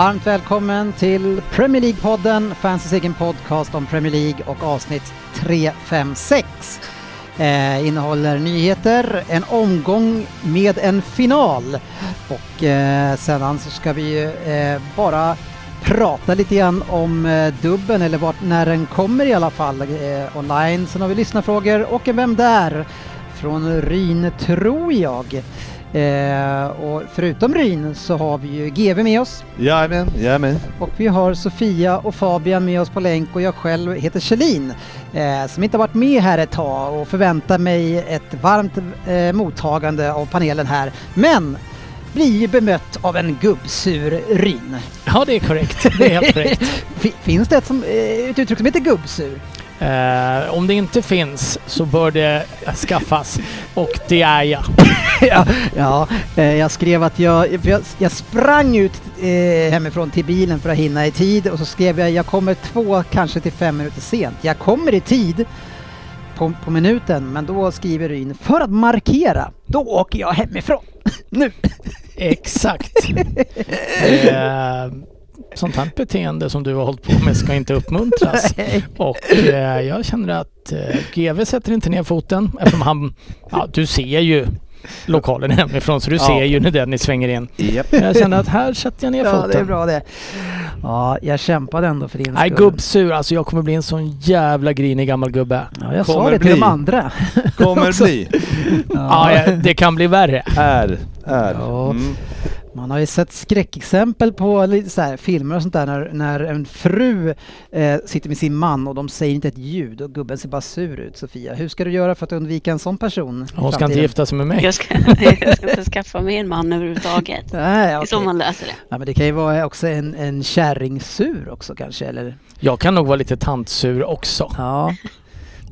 Varmt välkommen till Premier League-podden, fansens egen podcast om Premier League och avsnitt 356. Eh, innehåller nyheter, en omgång med en final och eh, sedan så ska vi eh, bara prata lite grann om eh, dubben eller vart, när den kommer i alla fall eh, online. Sen har vi lyssnarfrågor och en Vem där? från Ryn tror jag. Eh, och förutom Ryn så har vi ju GV med oss Jajamän, jajamän. och vi har Sofia och Fabian med oss på länk och jag själv heter Kjellin eh, som inte har varit med här ett tag och förväntar mig ett varmt eh, mottagande av panelen här. Men blir ju bemött av en gubbsur Ryn. Ja, det är korrekt. Det är helt korrekt. Fi- Finns det ett, som, eh, ett uttryck som heter gubbsur? Eh, om det inte finns så bör det skaffas. Och det är jag. ja, ja eh, jag skrev att jag, jag, jag sprang ut eh, hemifrån till bilen för att hinna i tid och så skrev jag jag kommer två, kanske till fem minuter sent. Jag kommer i tid på, på minuten, men då skriver du in för att markera, då åker jag hemifrån. nu! Exakt. Sånt här beteende som du har hållit på med ska inte uppmuntras. Och eh, jag känner att eh, GV sätter inte ner foten eftersom han... Ja, du ser ju lokalen hemifrån så du Ja. ser ju när Dennis svänger in. Men jag känner att här sätter jag ner Ja, foten. det är bra det. Ja, jag kämpade ändå för din Nej, skull. gubbsur. Alltså jag kommer bli en sån jävla grinig gammal gubbe. Ja, jag sa Kommer det till bli. de andra. Kommer bli. Ja, ja, det kan bli värre. Är. Är. Ja. Mm. Man har ju sett skräckexempel på lite så här filmer och sånt där när, när en fru eh, sitter med sin man och de säger inte ett ljud och gubben ser bara sur ut. Sofia, hur ska du göra för att undvika en sån person? Hon ska inte gifta sig med mig. Jag ska, jag ska inte skaffa mig en man överhuvudtaget. Nej, Det är så man löser det. ja, men det kan ju vara också en, en kärringsur också kanske, eller? Jag kan nog vara lite tantsur också. Ja,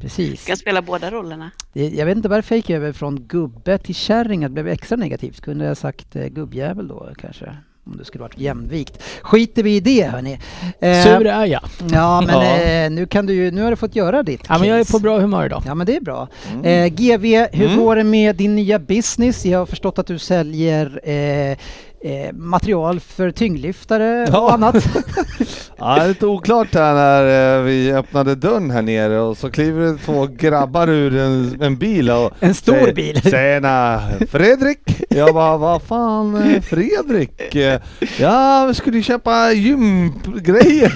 precis. ska spela båda rollerna. Jag vet inte varför jag gick över från gubbe till kärring, att det blev extra negativt. Kunde jag sagt eh, gubbjävel då kanske? Om det skulle varit jämvikt. Skiter vi i det hörni. Eh, Sur är jag. Ja, men Ja. Eh, nu kan du ju, nu har du fått göra ditt Ja, men jag är på bra humör idag. Ja men det är bra. Mm. Eh, GV, hur Mm. går det med din nya business? Jag har förstått att du säljer eh, eh, material för tyngdlyftare och Ja. annat. Ja, det är lite oklart här när eh, vi öppnade dörren här nere och så kliver det två grabbar ur en, en bil och En stor säger, bil. Tjena Fredrik! Jag bara, vad fan eh, Fredrik? Ja, vi skulle köpa gymgrejer.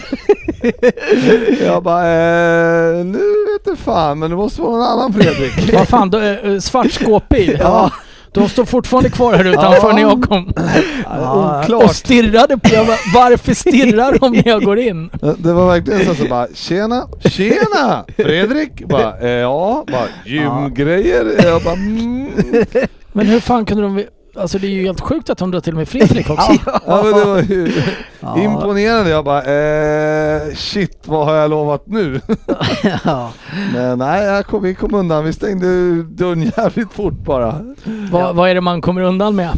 Jag bara, eh, nu vet du fan men det måste vara en annan Fredrik. Vad fan, då, svart skåpbil. Ja. De står fortfarande kvar här utanför när jag kom. Ja, Och Oklart. stirrade på jag bara, varför stirrar de när jag går in? Det var verkligen så, så bara tjena, tjena Fredrik! Bara, eh, ja, bara gymgrejer. Jag bara mm. Men hur fan kunde de... Alltså det är ju helt sjukt att de drar till med Fredrik också. Ja men det var ju Ja. imponerande. Jag bara eh, shit vad har jag lovat nu? ja. Men nej, jag kom, vi kom undan. Vi stängde dörren jävligt fort bara. Vad, vad är det man kommer undan med?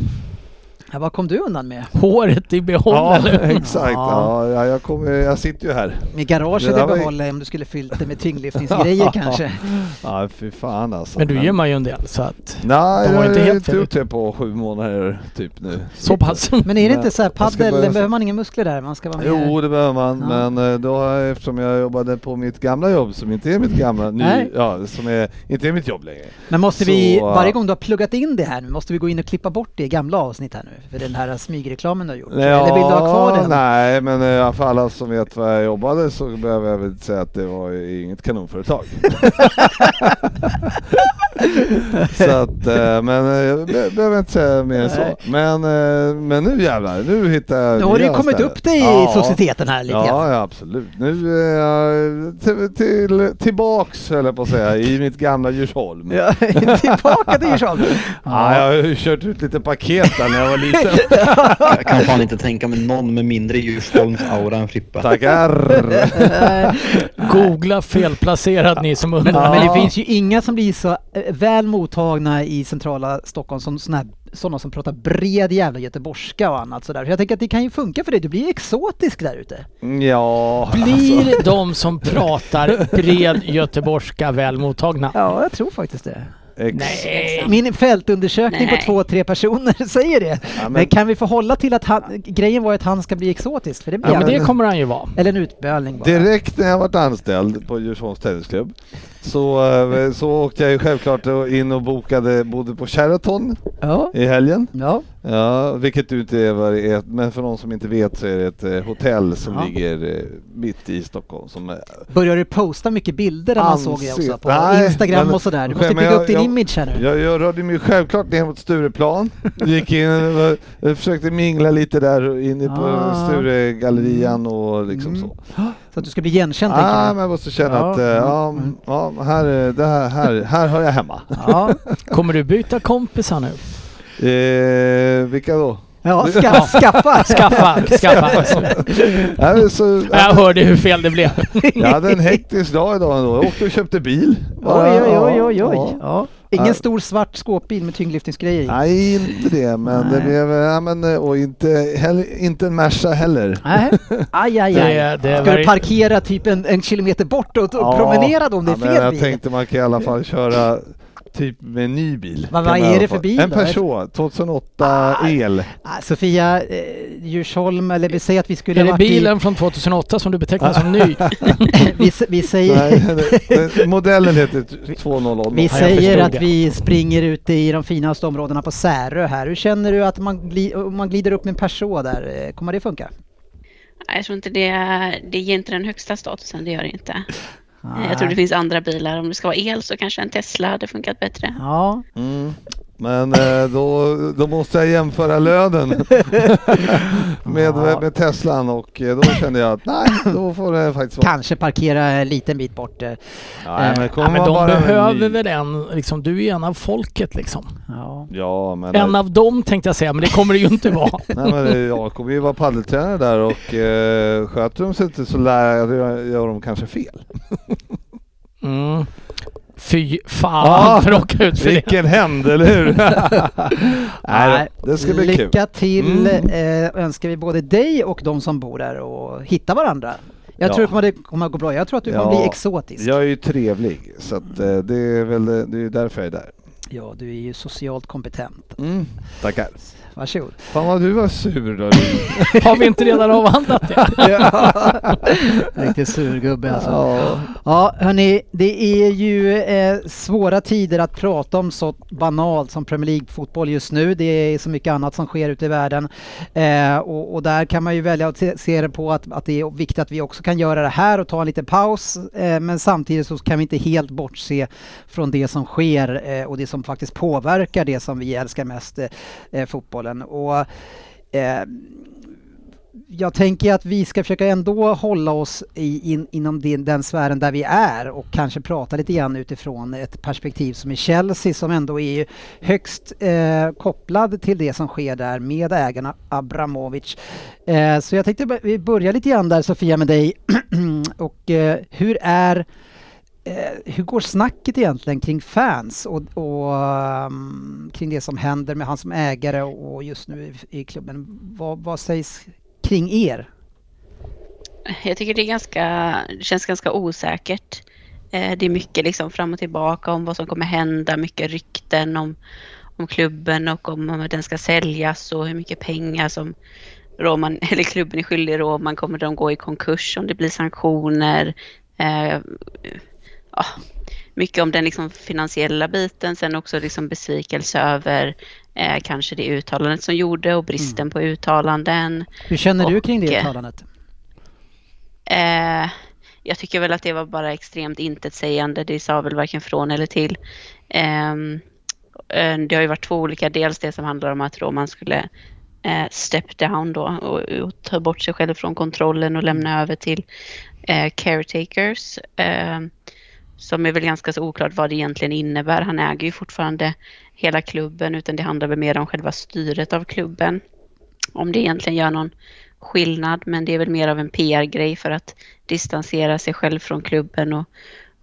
Ja, vad kom du undan med? Håret i behåll Ja exakt. Ja. Ja, ja, jag, kom, jag sitter ju här. Med garaget i var ju- behåll om du skulle fyllt det med tyngdlyftningsgrejer kanske. Ja fy fan alltså. Men du gymmar ju en del så att... Nej, De var jag inte har helt inte gjort det på sju månader typ nu. Så pass. Men är det inte så här paddel, börja- behöver man inga muskler där? Man ska vara med. Jo det behöver man, Ja. men eh, då har jag, eftersom jag jobbade på mitt gamla jobb som inte är mitt gamla, ny, Nej. ja, som är, inte är mitt jobb längre. Men måste vi, Så, varje äh, gång du har pluggat in det här nu, måste vi gå in och klippa bort det i gamla avsnitt här nu? För den här smygreklamen du har gjort. Eller vill du ha kvar den? Nej, men eh, för alla som vet var jag jobbade så behöver jag väl säga att det var inget kanonföretag. så att, eh, men eh, jag be- behöver inte säga mer än så. Men, eh, men nu jävlar, nu hittar jag Nu har du kommit upp dig i Ja. societeten här lite. Ja, ja, absolut. Nu är jag till, till, tillbaks, höll jag på att säga, i mitt gamla Djursholm. Ja. Ja, tillbaka till Djursholm. jag har ju kört ut lite paket där när jag var liten. Jag kan fan inte tänka mig någon med mindre Djursholms-aura än Frippa. Tackar! Googla felplacerad ni som undrar. Men det Ja. finns ju inga som blir så väl mottagna i centrala Stockholm som såna sådana som pratar bred jävla göteborgska och annat sådär. Så jag tänker att det kan ju funka för dig, du blir exotisk där ute. Ja, alltså. Blir de som pratar bred göteborgska väl mottagna? Ja, jag tror faktiskt det. Ex- Nej. Min fältundersökning på Nej. två, tre personer säger det. men- men... kan vi få hålla till att han, grejen var att han ska bli exotisk? För det blir Ja, men det kommer han ju vara. Eller en utbölning bara. Direkt när jag varit anställd på Djursholms Tennisklubb så, eh, så åkte jag ju självklart in och bokade, bodde på Sheraton Ja. i helgen. Ja. Ja, vilket du inte är, vad det är, men för någon som inte vet så är det ett eh, hotell som Ja. ligger eh, mitt i Stockholm. Som är, Börjar du posta mycket bilder där man såg det också på Nej, Instagram men- och sådär? Du måste bygga jag- upp din jag- image här nu. jag, jag rörde mig självklart ner mot Stureplan, gick in, försökte mingla lite där inne på Ah. Sturegallerian och liksom Mm. så. Så att du ska bli igenkänd Ah, tänker men jag måste känna Ja, att eh, mm, ja, mm. ja, här, är- det här, här, här hör jag hemma. Ja, Kommer du byta kompisar nu? Eh, vilka då? Ja ska, skaffa! Skaffa, skaffa. Men så, Jag hörde hur fel det blev. jag hade en hektisk dag idag ändå. Jag åkte och köpte bil. Oj, oj, oj, oj, oj. Ja. Ja. Ingen Ja. stor svart skåpbil med tyngdlyftningsgrejer i? Nej, inte det, men det Nej. blev, ja, men, och inte, heller, inte en Merca heller. Nej. Aj, aj, Det, aj. det Ska du parkera typ en, en kilometer bort och, och Ja. promenera då om det är Ja, men fel jag bil? tänkte man kan i alla fall köra typ med en ny bil. Vad- i är det för bil En då? Peugeot 2008 Ah. el. Ah, Sofia eh, Djursholm, eller vi säger att vi skulle är ha det bilen från 2008 som du betecknar som ny? i... vi, vi säger, Nej, modellen heter 200. vi säger att vi springer ute i de finaste områdena på Särö här. Hur känner du att man, gli, man glider upp med en Peugeot där? eh, Kommer det funka? Nej, Jag tror inte det, det ger inte den högsta statusen, det gör det inte. Eh, Jag tror det finns andra bilar. Om det ska vara el så kanske en Tesla hade funkat bättre. Ja, Mm. Men eh, då, då måste jag jämföra lönen med, Ja. med Teslan och eh, då kände jag att nej, då får det faktiskt vara... kanske parkera en liten bit bort. eh, Nej, men, Ja, men de med en behöver väl en, liksom, du är en av folket liksom. Ja. Ja, men, En av dem tänkte jag säga, men det kommer det ju inte vara. nej, men eh, jag kommer ju vara paddeltränare där och eh, sköter de sig inte så lär jag, gör de kanske fel. Mm. Fy fan Ja, för att ut för. Vilken hämnd, eller hur? nej, det ska bli kul. Lycka till Mm. eh, önskar vi både dig och de som bor där och hitta varandra. Jag Ja. tror kommer, det kommer att gå bra. Jag tror att du kommer Ja, bli exotisk. Jag är ju trevlig, så att, eh, det är väl det är därför jag är där. Ja, du är ju socialt kompetent. Mm. Tackar. Varsågod. Fan vad du var sur då. Har vi inte redan avhandlat det? Riktigt surgubbe alltså. Ja. Ja, hörni, det är ju eh, svåra tider att prata om så banalt som Premier League-fotboll just nu. Det är så mycket annat som sker ute i världen. Eh, och, och där kan man ju välja att se, se det på att, att det är viktigt att vi också kan göra det här och ta en liten paus. Eh, men samtidigt så kan vi inte helt bortse från det som sker eh, och det som faktiskt påverkar det som vi älskar mest, eh, eh. Och, eh, jag tänker att vi ska försöka ändå hålla oss i, in, inom den, den sfären där vi är och kanske prata lite grann utifrån ett perspektiv som är Chelsea som ändå är högst eh, kopplad till det som sker där med ägarna Abramovic. Eh, så jag tänkte vi börjar lite grann där Sofia med dig och eh, hur är Eh, hur går snacket egentligen kring fans och, och um, kring det som händer med han som ägare och, just nu i, i klubben? Vad, vad sägs kring er? Jag tycker det, är ganska, det känns ganska osäkert. Eh, det är mycket liksom fram och tillbaka om vad som kommer hända, mycket rykten om, om klubben och om, om den ska säljas och hur mycket pengar som Roman, eller klubben är skyldig Roman. Kommer de gå i konkurs om det blir sanktioner? Eh, ja, mycket om den liksom finansiella biten, sen också liksom besvikelse över eh, kanske det uttalandet som gjorde och bristen på uttalanden. Hur känner du kring det Och, eh, uttalandet? Eh, jag tycker väl att det var bara extremt intetsägande. Det sa väl varken från eller till. Ehm, eh, det har ju varit två olika. Dels det som handlar om att Roman skulle eh, step down då och, och ta bort sig själv från kontrollen och lämna över till eh, caretakers. Som är väl ganska så oklart vad det egentligen innebär. Han äger ju fortfarande hela klubben utan det handlar väl mer om själva styret av klubben. Om det egentligen gör någon skillnad men det är väl mer av en PR-grej för att distansera sig själv från klubben och,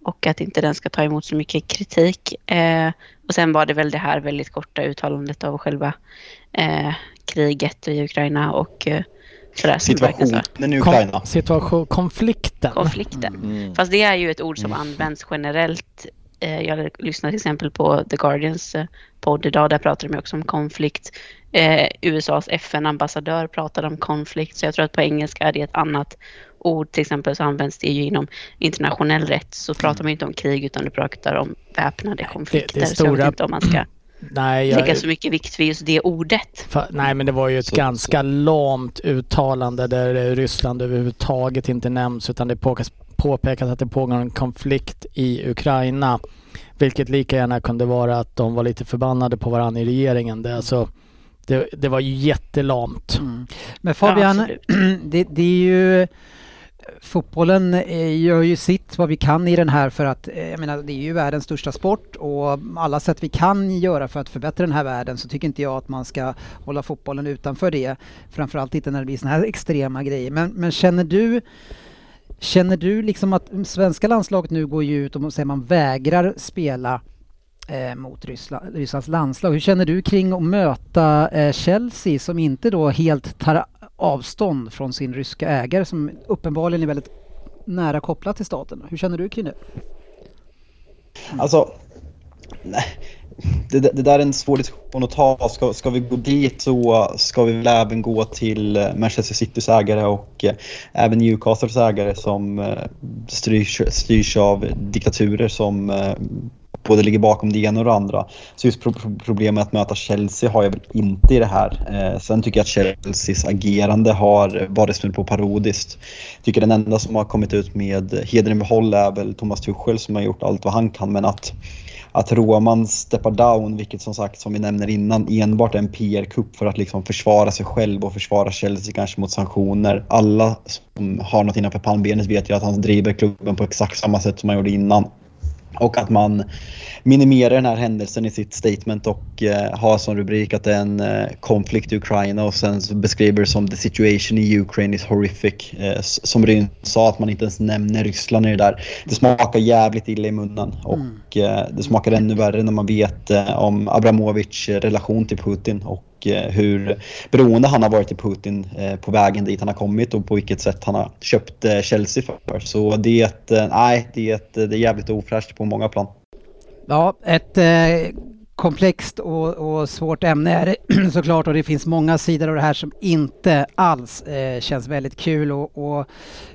och att inte den ska ta emot så mycket kritik. Eh, och sen var det väl det här väldigt korta uttalandet av själva eh, kriget i Ukraina och eh, så- Situationen i Ukraina. Kom, situation, konflikten. konflikten. Mm. Fast det är ju ett ord som används generellt. Eh, Jag lyssnar till exempel på The Guardians eh, podd idag. Där pratar de också om konflikt. Eh, USAs FN-ambassadör pratade om konflikt. Så jag tror att på engelska är det ett annat ord. Till exempel så används det ju inom internationell rätt. Så pratar man ju inte om krig utan du pratar om väpnade konflikter. Så jag stora- vet inte om man ska Nej, jag, lägga så mycket vikt vid just det ordet. Fa- Nej, men det var ju ett Så- ganska lamt uttalande där eh, Ryssland överhuvudtaget inte nämns utan det påkas, påpekas att det pågår en konflikt i Ukraina. Vilket lika gärna kunde vara att de var lite förbannade på varandra i regeringen. Det, alltså, det, det var ju jättelamt. Mm. Men Fabian, Ja, det, det är ju Fotbollen eh, gör ju sitt vad vi kan i den här för att, eh, jag menar det är ju världens största sport och alla sätt vi kan göra för att förbättra den här världen så tycker inte jag att man ska hålla fotbollen utanför det. Framförallt inte när det blir sådana här extrema grejer. Men, men känner du Känner du liksom att svenska landslaget nu går ju ut och säger man vägrar spela eh, mot Ryssland, Rysslands landslag. Hur känner du kring att möta eh, Chelsea som inte då helt tar avstånd från sin ryska ägare som uppenbarligen är väldigt nära kopplat till staten? Hur känner du kring det? Alltså, nej. Det, det där är en svår diskussion att ta. Ska, ska vi gå dit så ska vi väl även gå till eh, Manchester Citys ägare och eh, även Newcastles ägare som eh, styrs, styrs av diktaturer som både ligger bakom det ena och det andra. Så just pro problemet att möta Chelsea har jag väl inte i det här. Eh, sen tycker jag att Chelseas agerande har varit snudd på parodiskt. Tycker den enda som har kommit ut med hedern i behåll är väl Thomas Tuchel som har gjort allt vad han kan men att att Roman steppar down, vilket som sagt som vi nämner innan enbart är en PR-kupp för att liksom försvara sig själv och försvara Chelsea kanske mot sanktioner. Alla som har något innanför pannbenet vet ju att han driver klubben på exakt samma sätt som han gjorde innan. Och att man minimerar den här händelsen i sitt statement och eh, har som rubrik att det är en eh, konflikt i Ukraina och sen beskriver det som the situation i Ukraine is horrific. Eh, som Ryn sa, att man inte ens nämner Ryssland i det där. Det smakar jävligt illa i munnen och eh, det smakar ännu värre när man vet eh, om Abramovic relation till Putin och Eh, hur beroende han har varit till Putin eh, på vägen dit han har kommit och på vilket sätt han har köpt eh, Chelsea för. Så det är ett, nej, det är, ett, det är jävligt ofräscht på många plan. Ja, ett eh, komplext och, och svårt ämne är det såklart och det finns många sidor av det här som inte alls eh, känns väldigt kul och, och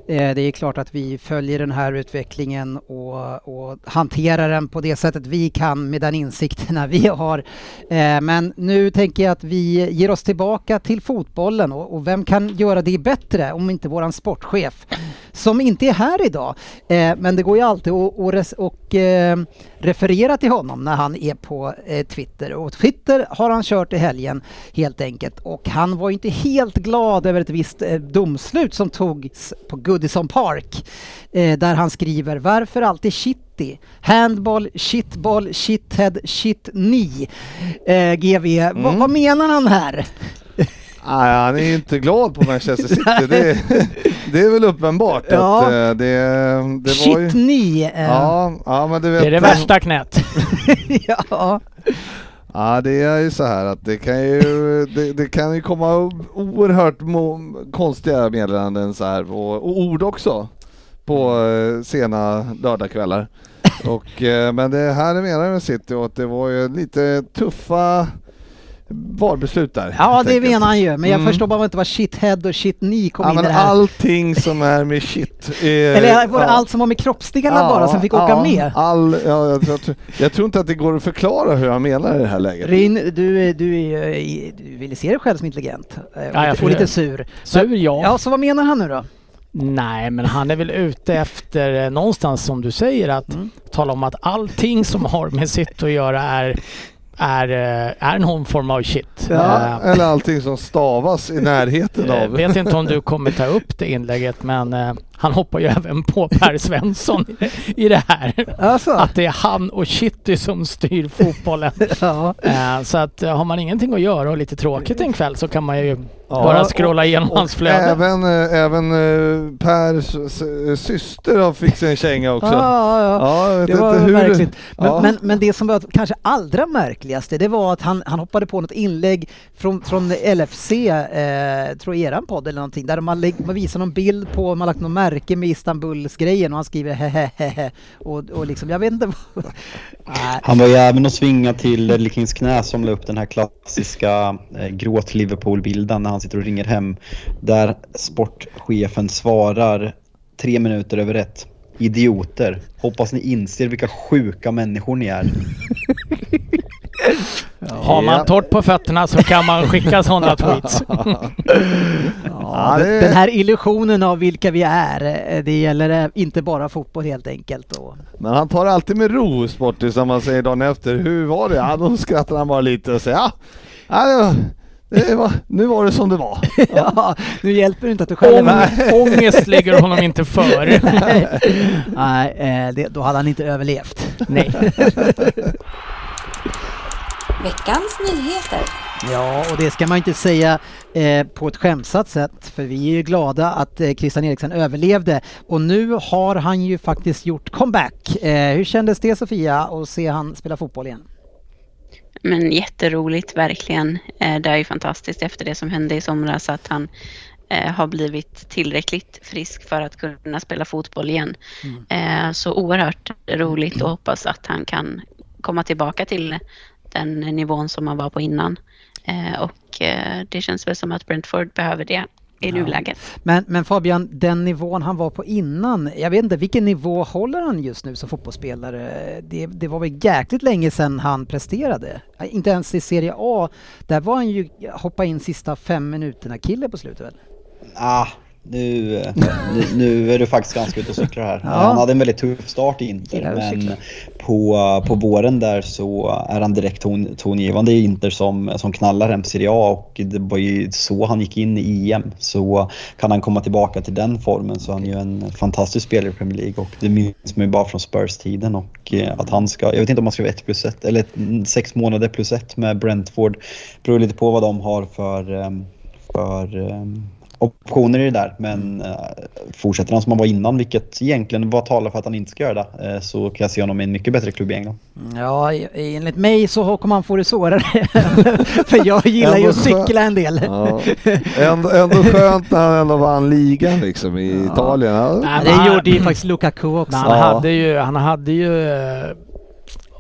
eh, det är klart att vi följer den här utvecklingen och, och hanterar den på det sättet vi kan med den insikterna vi har. Eh, men nu tänker jag att vi ger oss tillbaka till fotbollen och, och vem kan göra det bättre om inte våran sportchef som inte är här idag. Eh, men det går ju alltid att och, eh, referera till honom när han är på eh, Twitter. Och Twitter har han kört i helgen helt enkelt. Och han var ju inte helt glad över ett visst eh, domslut som togs på Goodison Park. Eh, där han skriver Varför alltid shitty? Handboll, shitboll, shithead, shit ni. Eh, GV, vad, vad menar han här? Nej, han är ju inte glad på Manchester City. det, är, det är väl uppenbart Ja. att eh, det, det Shit var ju... ni. Eh, Ja, ja, men du vet... Det är det värsta knät. ja. Ja, det är ju så här att det kan ju, det, det kan ju komma oerhört mo- konstiga meddelanden så här och, och ord också på eh, sena lördagskvällar. Och, eh, men det här menar jag med City och att det var ju lite tuffa VAR-beslut där. Ja, det enkelt. menar han ju. Men jag Mm. förstår bara inte vad shithead och shit ni kom Ja, in i det här. allting som är med shit. eh, Eller var det ja. allt som har med kroppsdelarna Ja, bara som fick åka ja, med? All, ja, jag, tror, jag tror inte att det går att förklara hur han menar i det här läget. Rin, du, är- du, är, ju- du vill se dig själv som intelligent eh, och, jag lite, får och lite det. sur. Sur ja. Ja, så vad menar han nu då? Nej, men han är väl ute efter eh, någonstans som du säger att Mm. tala om att allting som har med sitt att göra är, är, eh, är någon form av shit. Ja, Eh, eller allting som stavas i närheten Jag av. vet inte om du kommer ta upp det inlägget men eh, han hoppar ju även på Per Svensson i det, här. Alltså, Att det är han och Kitty som styr fotbollen. ja. Eh, så att eh, har man ingenting att göra och lite tråkigt en kväll så kan man ju Ja, bara scrolla igenom Och hans flöde. även, eh, även eh, Pers syster har fick sig en känga också. Ja, ja. Ja, Det var hur märkligt. Men, Ja. men, men det som var kanske allra märkligaste det var att han, han hoppade på något inlägg från, från LFC, eh, tror jag eran podd eller någonting, där man, lägg, man visar någon bild på, man har lagt något märke med Istanbuls-grejen och han skriver hehehe och, och liksom, jag vet inte vad... Han var ju även och svinga till Ledley knä som la upp den här klassiska eh, gråt Liverpool-bilden när han sitter och ringer hem. Där sportchefen svarar tre minuter över ett. Idioter. Hoppas ni inser vilka sjuka människor ni är. Har man torrt på fötterna så kan man skicka sådana tweets. Ja, det- den- här illusionen av vilka vi är, eh, det gäller eh, inte bara fotboll helt enkelt. Och, Men han tar alltid med ro Sportis när man säger dagen efter, hur var det? Ja, då skrattar han bara lite och säger ja, ja var, det var, nu var det som det var. ja, nu hjälper det inte att du själv är Ång, ångest ligger honom inte för. Nej, eh, det, då hade han inte överlevt. Nej. Veckans nyheter. Ja, och det ska man inte säga eh, på ett skämtsamt sätt, för vi är ju glada att eh, Christian Eriksen överlevde. Och nu har han ju faktiskt gjort comeback. Eh, hur kändes det Sofia att se han spela fotboll igen? Men jätteroligt verkligen. Eh, Det är ju fantastiskt efter det som hände i somras att han eh, har blivit tillräckligt frisk för att kunna spela fotboll igen. Eh, Så oerhört roligt och hoppas att han kan komma tillbaka till den nivån som han var på innan. Och det känns väl som att Brentford behöver det i nuläget. Men, men Fabian, den nivån han var på innan, jag vet inte, vilken nivå håller han just nu som fotbollsspelare? Det, det var väl jäkligt länge sedan han presterade? Inte ens i Serie A, där var han ju hoppa in sista fem minuterna kille på slutet väl? Ah, nu, eh, nu, nu är du faktiskt ganska ute och cyklar här. Ja. Han hade en väldigt tuff start i Inter men på, på våren där så är han direkt ton, tongivande i Inter som, som knallar hem Serie A och det var ju så han gick in i EM. Så kan han komma tillbaka till den formen så är han ju en fantastisk spelare i Premier League och det minns man ju bara från Spurs-tiden och eh, att han ska, jag vet inte om han ska vara ett plus ett eller ett, sex månader plus ett med Brentford. Beror lite på vad de har för, ehm, för ehm, optioner i det där. Men eh, fortsätter han som han var innan, vilket egentligen var talar för att han inte ska göra det, eh, så kan jag se honom i en mycket bättre klubb i England. Ja, i- enligt mig så kommer han få det svårare. För jag gillar ju att cykla en del. Ja. Ändå, ändå skönt när han ändå vann ligan liksom i Italien. Ja. Nej, det gjorde ju faktiskt Lukaku också. Men han, Ja. hade ju, han hade ju eh,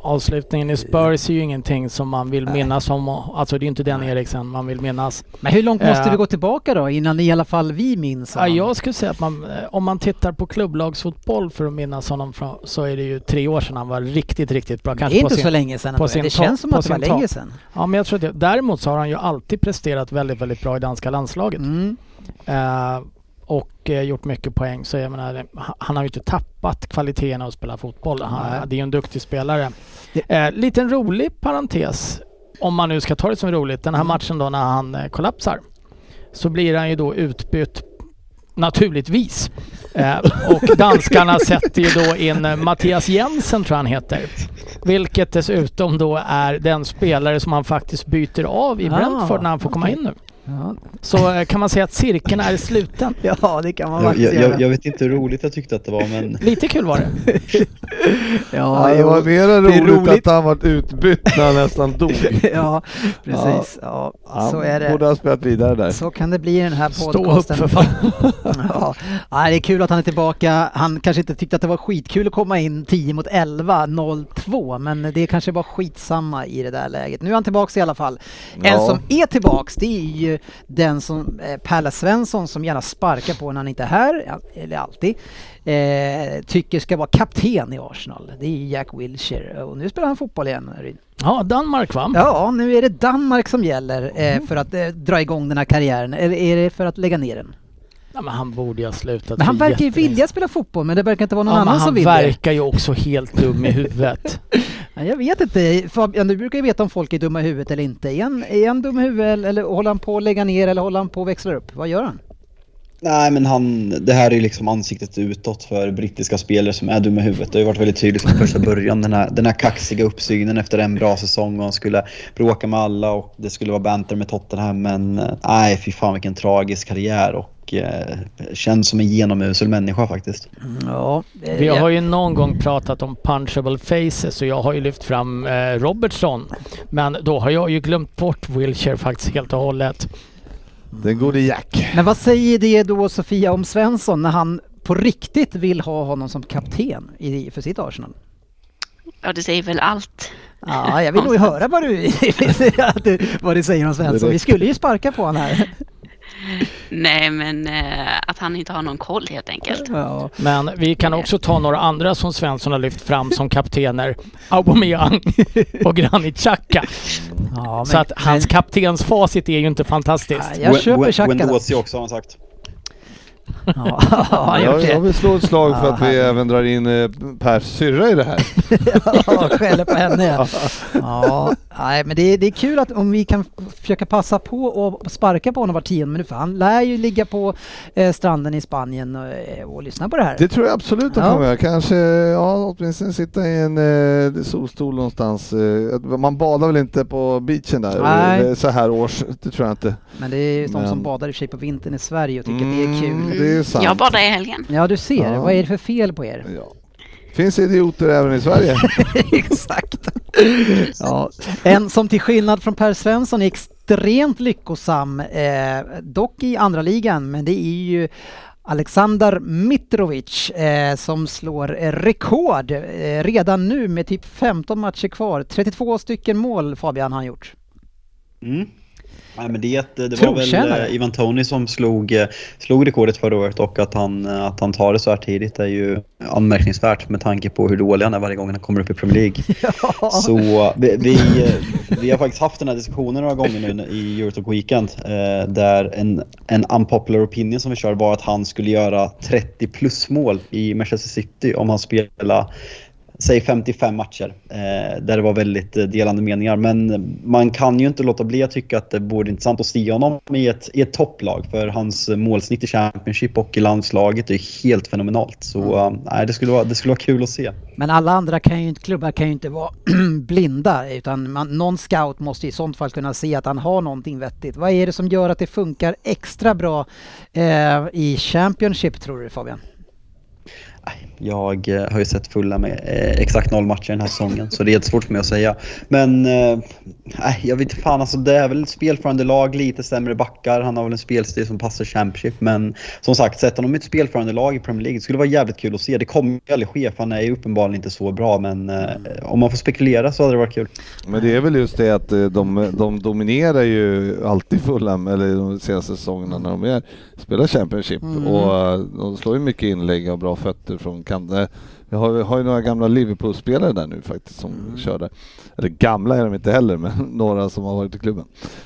avslutningen i Spurs är ju ingenting som man vill minnas om. Alltså det är inte den Eriksen man vill minnas. Men hur långt måste Eh. vi gå tillbaka då innan i alla fall vi minns Ja, honom? jag skulle säga att man, eh, om man tittar på klubblagsfotboll för att minnas honom från, så är det ju tre år sedan han var riktigt, riktigt bra. Det Kanske är på inte sin, så länge sedan. på sin Det topp- känns som på att det var sin länge topp. sedan. Ja, men jag tror det. Däremot så har han ju alltid presterat väldigt, väldigt bra i danska landslaget. Mm. Eh, och eh, gjort mycket poäng. Så jag menar, han- har ju inte tappat kvaliteten att spela fotboll. Han, det är ju en duktig spelare. Eh, liten rolig parentes, om man nu ska ta det som roligt. Den här Mm. matchen då när han eh, kollapsar. Så blir han ju då utbytt naturligtvis. Eh, och danskarna sätter ju då in eh, Mattias Jensen tror jag han heter. Vilket dessutom då är den spelare som han faktiskt byter av i Ah, Brentford när han får komma in nu. Ja. Så eh, kan man säga att cirkeln är sluten. ja, det kan man Jag, faktiskt jag, göra. jag, jag vet inte hur roligt jag tyckte att det var men Lite kul var det. Ja, Ja, det var mer roligt, roligt. att han var utbytt när han nästan dog. ja, precis. Ja, Han så är borde det. ha spelat vidare där. Så kan det bli i den här Stå upp podcasten. för fan. ja. Det är kul att han är tillbaka. Han kanske inte tyckte att det var skitkul att komma in 10 mot 11, 0-2, men det kanske var skitsamma i det där läget. Nu är han tillbaks i alla fall. En Ja. som är tillbaks, det är ju den som eh, Pelle Svensson som gärna sparkar på när han inte är här, eller alltid, eh, tycker ska vara kapten i Arsenal. Det är Jack Wilshere och nu spelar han fotboll igen. Ja, Danmark va? Ja, nu är det Danmark som gäller eh, för att eh, dra igång den här karriären, eller är det för att lägga ner den? Ja, men han borde ju ha slutat Men han verkar ju vilja spela fotboll men det verkar inte vara någon Ja, annan som han vill det. verkar ju också helt dum i huvudet. Jag vet inte. Fabian, du brukar ju veta om folk är dumma i huvudet eller inte. Är han, är han dum i huvudet eller, håller han på att lägga ner eller håller han på att växla upp? Vad gör han? Nej men han, det här är ju liksom ansiktet utåt för brittiska spelare som är dumma i huvudet. Det har ju varit väldigt tydligt från första början. Den här, den här kaxiga uppsynen efter en bra säsong och han skulle bråka med alla och det skulle vara banter med Tottenham. Men eh, nej, fy fan vilken tragisk karriär och eh, känns som en genomusel människa faktiskt. Ja, eh, Vi ja. har ju någon gång pratat om punchable faces och jag har ju lyft fram eh, Robertson. Men då har jag ju glömt bort Wilshire faktiskt helt och hållet. Den gode Jack. Men vad säger det då Sofia om Svensson när han på riktigt vill ha honom som kapten i, för sitt Arsenal? Ja, det säger väl allt. Ja, jag vill nog höra vad du, vad du säger om Svensson. Vi skulle ju sparka på honom här. Nej, men eh, att han inte har någon koll helt enkelt. Ja. Men vi kan också ta några andra som Svensson har lyft fram som kaptener. Aubameyang och Granit Xhaka. Ja, Så att hans kaptensfacit är ju inte fantastiskt. Ja, jag köper Xhaka då. Wendosi också har han sagt. Ja, Jag, jag vill slå ett slag för Ja, att vi här. även drar in eh, Pers syrra i det här. Ja, skäller på henne ja. Nej, men det är, det är kul att om vi kan försöka passa på och sparka på honom var tionde minut för han lär ju ligga på eh, stranden i Spanien och, eh, och lyssna på det här. Det tror jag absolut att Ja. kommer göra. Kanske, ja åtminstone sitta i en eh, solstol någonstans. Eh, man badar väl inte på beachen där Nej. eh, så här års, det tror jag inte. Men det är ju de som badar i sig på vintern i Sverige och tycker att det är kul. Mm, det är sant. Jag badade i helgen. Ja du ser, Ja. vad är det för fel på er? Ja. Finns idioter även i Sverige. Exakt. Ja. En som till skillnad från Per Svensson är extremt lyckosam, eh, dock i andra ligan, men det är ju Aleksandar Mitrovic eh, som slår rekord eh, redan nu med typ 15 matcher kvar. 32 stycken mål Fabian har han gjort. Mm. Nej, men det, det var väl eh, Ivan Tony som slog, eh, slog rekordet förra året och att han, eh, att han tar det så här tidigt är ju anmärkningsvärt med tanke på hur dålig han är varje gång han kommer upp i Premier League. Så vi, vi, eh, vi har faktiskt haft den här diskussionen några gånger nu i Eurotalk Weekend eh, där en, en unpopular opinion som vi kör var att han skulle göra 30 plus mål i Manchester City om han spelade säg 55 matcher eh, där det var väldigt eh, delande meningar. Men man kan ju inte låta bli att tycka att det vore intressant att se honom i ett, i ett topplag för hans eh, målsnitt i Championship och i landslaget är helt fenomenalt. Så eh, nej, det, skulle vara, det skulle vara kul att se. Men alla andra kan ju klubbar kan ju inte vara blinda utan man, någon scout måste i sånt fall kunna se att han har någonting vettigt. Vad är det som gör att det funkar extra bra eh, i Championship tror du Fabian? Jag eh, har ju sett fulla med eh, exakt noll matcher den här säsongen så det är jättesvårt för mig att säga. Men eh, nej, jag vet inte fan alltså det är väl ett spelförande lag, lite sämre backar. Han har väl en spelstil som passar Championship. Men som sagt, sätter honom i ett spelförande lag i Premier League det skulle vara jävligt kul att se. Det kommer ju aldrig ske för han är ju uppenbarligen inte så bra men om man får spekulera så hade det varit kul. Men det är väl just det att de, de dominerar ju alltid Fulham, eller de senaste säsongerna när de är, spelar Championship. Mm. Och de slår ju mycket inlägg och bra fötter från kanten. Vi har, vi har ju några gamla Liverpool-spelare där nu faktiskt som Mm. körde. Eller gamla är de inte heller, men några som har varit i klubben.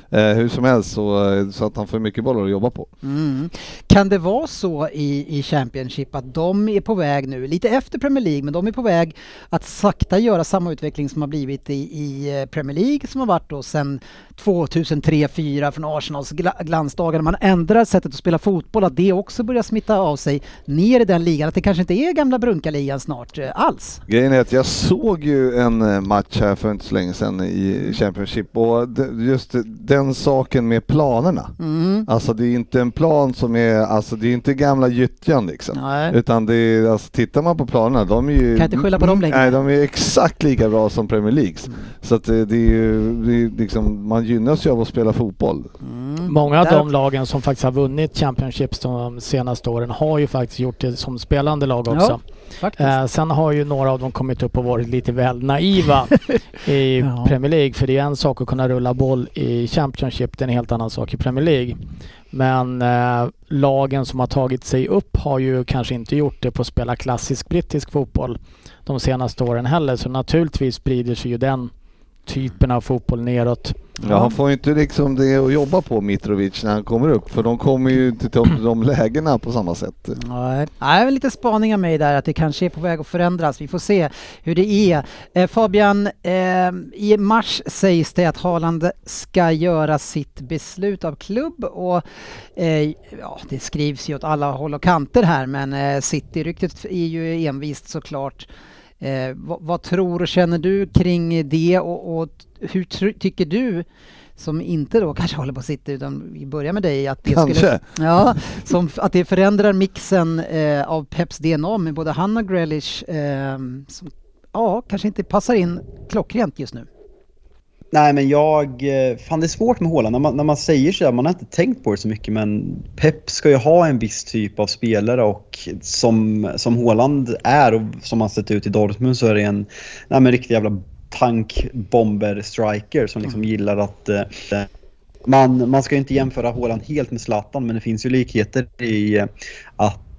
Eh, hur som helst så, eh, så att han får mycket bollar att jobba på. Mm. Kan det vara så i, i Championship att de är på väg nu, lite efter Premier League, men de är på väg att sakta göra samma utveckling som har blivit i, i eh, Premier League som har varit då sedan 2003-2004 från Arsenals gla- glansdagar. Man ändrar sättet att spela fotboll, att det också börjar smitta av sig ner i den ligan. Att det kanske inte är gamla Brunkaligan snart eh, alls. Grejen är att jag såg ju en eh, match här för inte så länge sedan i Championship och just den saken med planerna. Mm. Alltså det är inte en plan som är, alltså det är inte gamla gyttjan liksom. Nej. Utan det är, alltså tittar man på planerna, de är ju... Kan inte skylla på dem längre. Nej, de är exakt lika bra som Premier League. Mm. Så att det, det är ju, det är liksom, man gynnas ju av att spela fotboll. Mm. Många av Där- de lagen som faktiskt har vunnit Championships de senaste åren har ju faktiskt gjort det som spelande lag också. Ja. Eh, sen har ju några av dem kommit upp och varit lite väl naiva i Ja. Premier League. För det är en sak att kunna rulla boll i Championship, det är en helt annan sak i Premier League. Men eh, lagen som har tagit sig upp har ju kanske inte gjort det på att spela klassisk brittisk fotboll de senaste åren heller. Så naturligtvis sprider sig ju den typen av fotboll neråt. Ja, han får ju inte liksom det att jobba på Mitrovic när han kommer upp för de kommer ju inte till de lägena på samma sätt. Nej, Nej, lite spaning av mig där att det kanske är på väg att förändras. Vi får se hur det är. Eh, Fabian, eh, i mars sägs det att Haaland ska göra sitt beslut av klubb och eh, ja, det skrivs ju åt alla håll och kanter här men eh, City-ryktet är ju envist såklart. Eh, vad, vad tror och känner du kring det och, och hur tr- tycker du som inte då kanske håller på City utan vi börjar med dig att det skulle. Ja, som, att det förändrar mixen eh, av Peps DNA med både han och Grealish eh, som ja, kanske inte passar in klockrent just nu. Nej men jag, eh, fan det är svårt med Haaland. När man, när man säger så, man har inte tänkt på det så mycket men Pep ska ju ha en viss typ av spelare och som, som Haaland är och som han sett ut i Dortmund så är det en nej, men riktig jävla tankbomber-striker som liksom gillar att eh, man, man ska ju inte jämföra Haaland helt med Zlatan men det finns ju likheter i eh,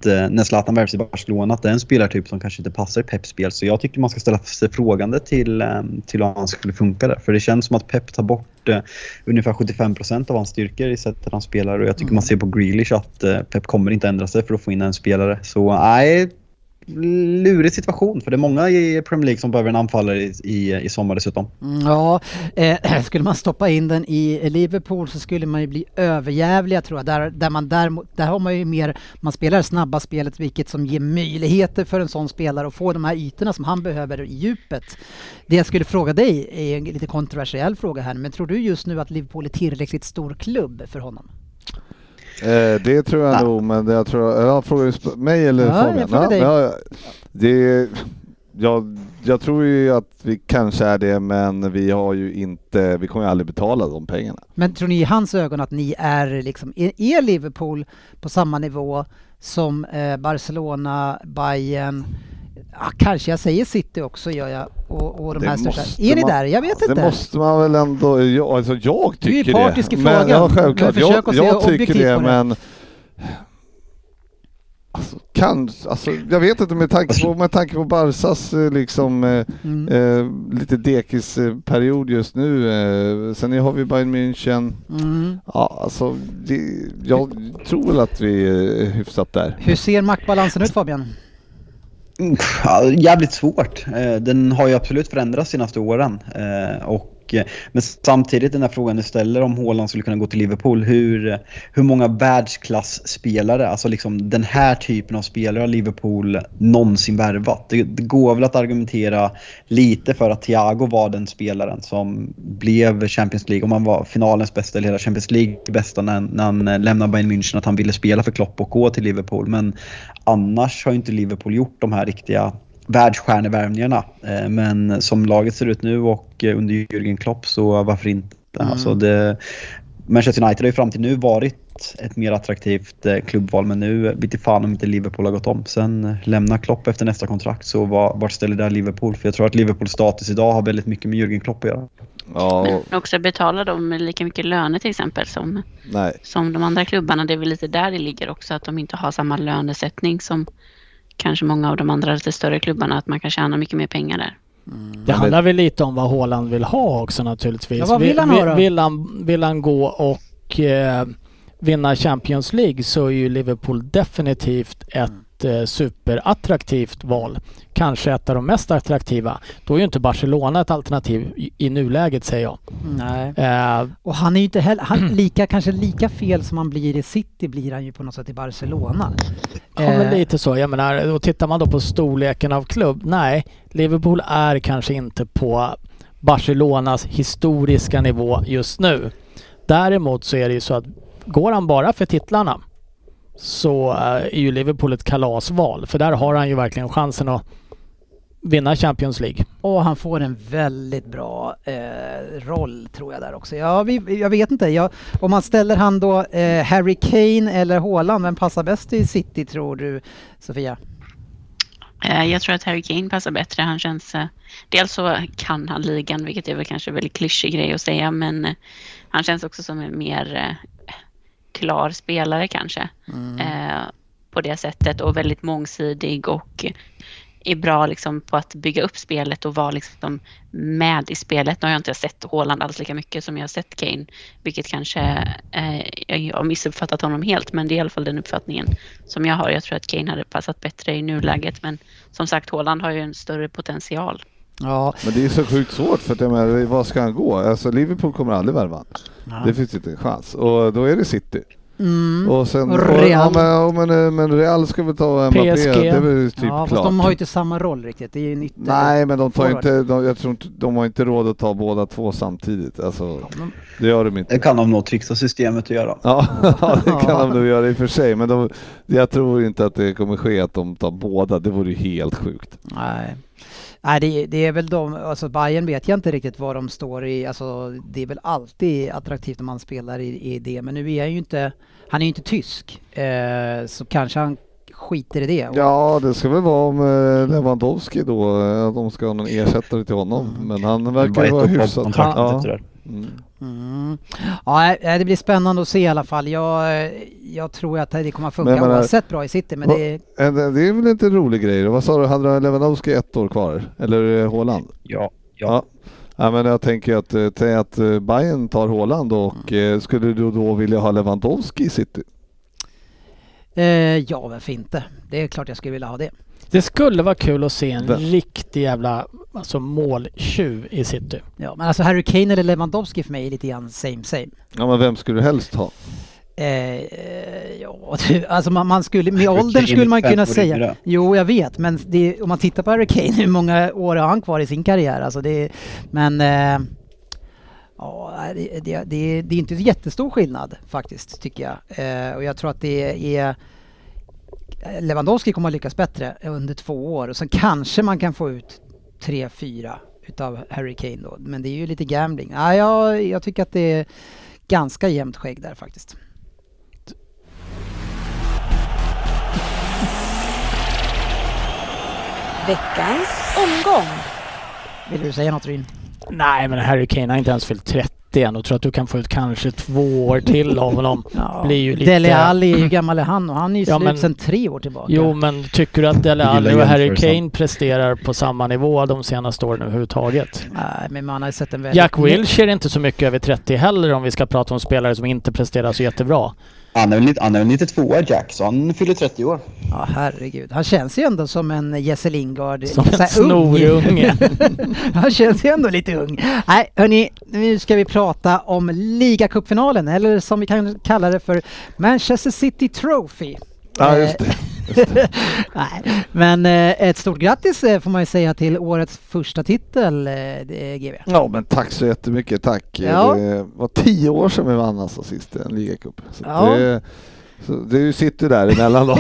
att eh, när Zlatan värvs i Barcelona att det är en spelartyp som kanske inte passar i Peps spel. Så jag tycker man ska ställa sig frågande till, eh, till om han skulle funka där. För det känns som att Pep tar bort eh, ungefär 75% av hans styrkor i sättet han spelar och jag tycker man ser på Grealish att eh, Pep kommer inte ändra sig för att få in en spelare. Så nej, lurig situation för det är många i Premier League som behöver en anfallare i, i, i sommar dessutom. Mm, ja, eh, skulle man stoppa in den i Liverpool så skulle man ju bli överjävliga tror jag. Där, där, man där, där har man ju mer, man spelar det snabba spelet vilket som ger möjligheter för en sån spelare att få de här ytorna som han behöver i djupet. Det jag skulle fråga dig är en lite kontroversiell fråga här, men tror du just nu att Liverpool är tillräckligt stor klubb för honom? Eh, det tror jag Nej. nog, men det jag tror, ja, frågar du mig eller Ja, jag Fabian? frågar dig. ja, det, jag, jag tror ju att vi kanske är det, men vi har ju inte, vi kommer ju aldrig betala de pengarna. Men tror ni i hans ögon att ni är liksom, är Liverpool på samma nivå som eh, Barcelona, Bayern, ja, kanske jag säger City också gör jag, och, och de Det här största. Är ni man- där? Jag vet Det inte. måste man väl ändå, jag, alltså jag Du är ju tycker partisk i det. Men, frågan. ja, självklart. Men Jag, jag tycker det, det. men Alltså, kan, alltså, jag vet inte med tanke på, med tanke på Barsas eh, liksom, eh, Mm. eh, lite dekisperiod just nu. Eh, sen har vi Bayern München. Mm. Ja, alltså, det, jag tror väl att vi är hyfsat där. Hur ser maktbalansen ut Fabian? Mm, ja, jävligt svårt. Eh, den har ju absolut förändrats de senaste åren. Eh, och och, eh, men samtidigt den här frågan du ställer om Haaland skulle kunna gå till Liverpool. Hur, hur många världsklasspelare, alltså liksom den här typen av spelare har Liverpool någonsin värvat? Det, det går väl att argumentera lite för att Thiago var den spelaren som blev Champions League, om han var finalens bästa eller hela Champions League bästa när, när han eh, lämnade Bayern München, att han ville spela för Klopp och gå till Liverpool. Men annars har ju inte Liverpool gjort de här riktiga världsstjärnevärvningarna. Eh, Men som laget ser ut nu och eh, under Jürgen Klopp så varför inte? Mm. Alltså det, Manchester United har ju fram till nu varit ett mer attraktivt eh, klubbval men nu vet inte fan om inte Liverpool har gått om. Sen lämnar Klopp efter nästa kontrakt så var, vart ställer där Liverpool? För jag tror att Liverpools status idag har väldigt mycket med Jürgen Klopp att göra. Ja, och, Men också betala dem lika mycket löner till exempel som, nej. som de andra klubbarna. Det är väl lite där det ligger också, att de inte har samma lönesättning som kanske många av de andra lite större klubbarna, att man kan tjäna mycket mer pengar där. Det handlar väl lite om vad Haaland vill ha också naturligtvis. Ja, vad vill han ha då? Vill han, vill han gå och eh, vinna Champions League så är ju Liverpool definitivt ett eh, superattraktivt val. Kanske ett av de mest attraktiva. Då är ju inte Barcelona ett alternativ i, i nuläget säger jag. Nej. Eh, Och han är ju inte heller, han, lika, kanske lika fel som han blir i City blir han ju på något sätt i Barcelona. Ja men Eh, lite så. Jag menar, och tittar man då på storleken av klubb. Nej, Liverpool är kanske inte på Barcelonas historiska nivå just nu. Däremot så är det ju så att går han bara för titlarna så eh, är ju Liverpool ett kalasval. För där har han ju verkligen chansen att vinna Champions League. Och han får en väldigt bra eh, roll tror jag där också. Ja, vi, jag vet inte. Jag, om man ställer han då eh, Harry Kane eller Haaland, vem passar bäst i City tror du Sofia? Eh, Jag tror att Harry Kane passar bättre. Han känns... eh, Dels så kan han ligan, vilket är väl kanske en väldigt klyschig grej att säga, men han känns också som en mer klar spelare kanske. Eh, På det sättet och väldigt mångsidig och är bra liksom på att bygga upp spelet och vara liksom med i spelet. Nu har jag inte sett Haaland alls lika mycket som jag har sett Kane, vilket kanske eh, jag har missuppfattat honom helt, men det är i alla fall den uppfattningen som jag har. Jag tror att Kane hade passat bättre i nuläget, men som sagt Haaland har ju en större potential. Ja, Men det är så sjukt svårt för att jag menar, vad ska han gå? Alltså Liverpool kommer aldrig värva. Ja. Det finns inte en chans. Och då är det City. mm. Och sen... Och Och, Real. ja, men, ja, men, men Real ska väl ta Mbappé, PSG. det är väl typ ja, klart. de har ju inte samma roll riktigt. Det är ju en ytter. Nej men de tar forward. inte, de, jag tror inte, de har inte råd att ta båda två samtidigt. Alltså, men- det gör de inte. Det kan de nog trixa systemet att göra. Ja, ja, det kan de nog göra i och för sig. Men de, jag tror inte att det kommer ske att de tar båda. Det vore ju helt sjukt. Nej. Nej, det, det är väl de, alltså Bayern vet jag inte riktigt vad de står i, alltså det är väl alltid attraktivt när man spelar i, i det, men nu är han ju inte, han är ju inte tysk, eh, så kanske han skiter i det. Och- Ja, det ska väl vara om eh, Lewandowski då, eh, att de ska ha någon ersättare till honom. Mm. Men han verkar vara hyfsat. Ja. Mm. Mm. Ja, nej, det blir spännande att se i alla fall. Jag, jag tror att det kommer att funka Men oavsett bra i City, men Va- det är, Eh, Det är väl inte en rolig grej? Vad sa du, hade Lewandowski ett år kvar? Eller eh, Haaland? Ja, ja. Ja. Ja, men jag tänker att, eh, tänk att eh, Bayern tar Haaland och Mm. eh, skulle du då vilja ha Lewandowski i City? eh, ja varför inte? Det är klart jag skulle vilja ha det. Det skulle vara kul att se en Vem? riktig jävla alltså, måltjuv i city. Ja, men alltså Harry Kane eller Lewandowski för mig är lite grann same same. Ja men vem skulle du helst ha? Eh, ja, du, alltså man, man skulle, med Harry åldern Kane skulle man kunna säga. Jo, jag vet, men det, om man tittar på Harry Kane, hur många år har han kvar i sin karriär? Alltså det, men eh, ja, det, det, det, det är inte jättestor skillnad faktiskt, tycker jag. Eh, och jag tror att det är Lewandowski kommer att lyckas bättre under två år och sen kanske man kan få ut tre, fyra utav Harry Kane då. Men det är ju lite gambling. Ja, jag, jag tycker att det är ganska jämnt skägg där faktiskt. Veckans omgång. Vill du säga något Ryn? Nej, men Harry Kane har inte ens fyllt 30 än och tror att du kan få ut kanske två år till av honom. blir ju lite- Dele Alli, hur gammal är han? Och han är ju Ja, slut men- sedan tre år tillbaka. Jo, men tycker du att Dele Alli och Harry. Kane presterar på samma nivå de senaste åren överhuvudtaget? Nej, men man har ju sett en väldigt... Jack Wilshere är inte så mycket över 30 heller om vi ska prata om spelare som inte presterar så jättebra. Han är väl 90 han är väl 92 Jack, så han fyller 30 år. Ja, herregud. Han känns ju ändå som en Jesse Lingard. Som så en snorunge. Han känns ju ändå lite ung. Nej, hörni, nu ska vi prata om ligacupfinalen, eller som vi kan kalla det för Manchester City Trophy. Ja just det. Just det. Nej, men eh, ett stort grattis eh, får man ju säga till årets första titel, eh, GV. Ja men tack så jättemycket, tack. Ja. Det var tio år sedan vi vann alltså sist en ligacup. Så Ja. det, så det sitter där emellan då.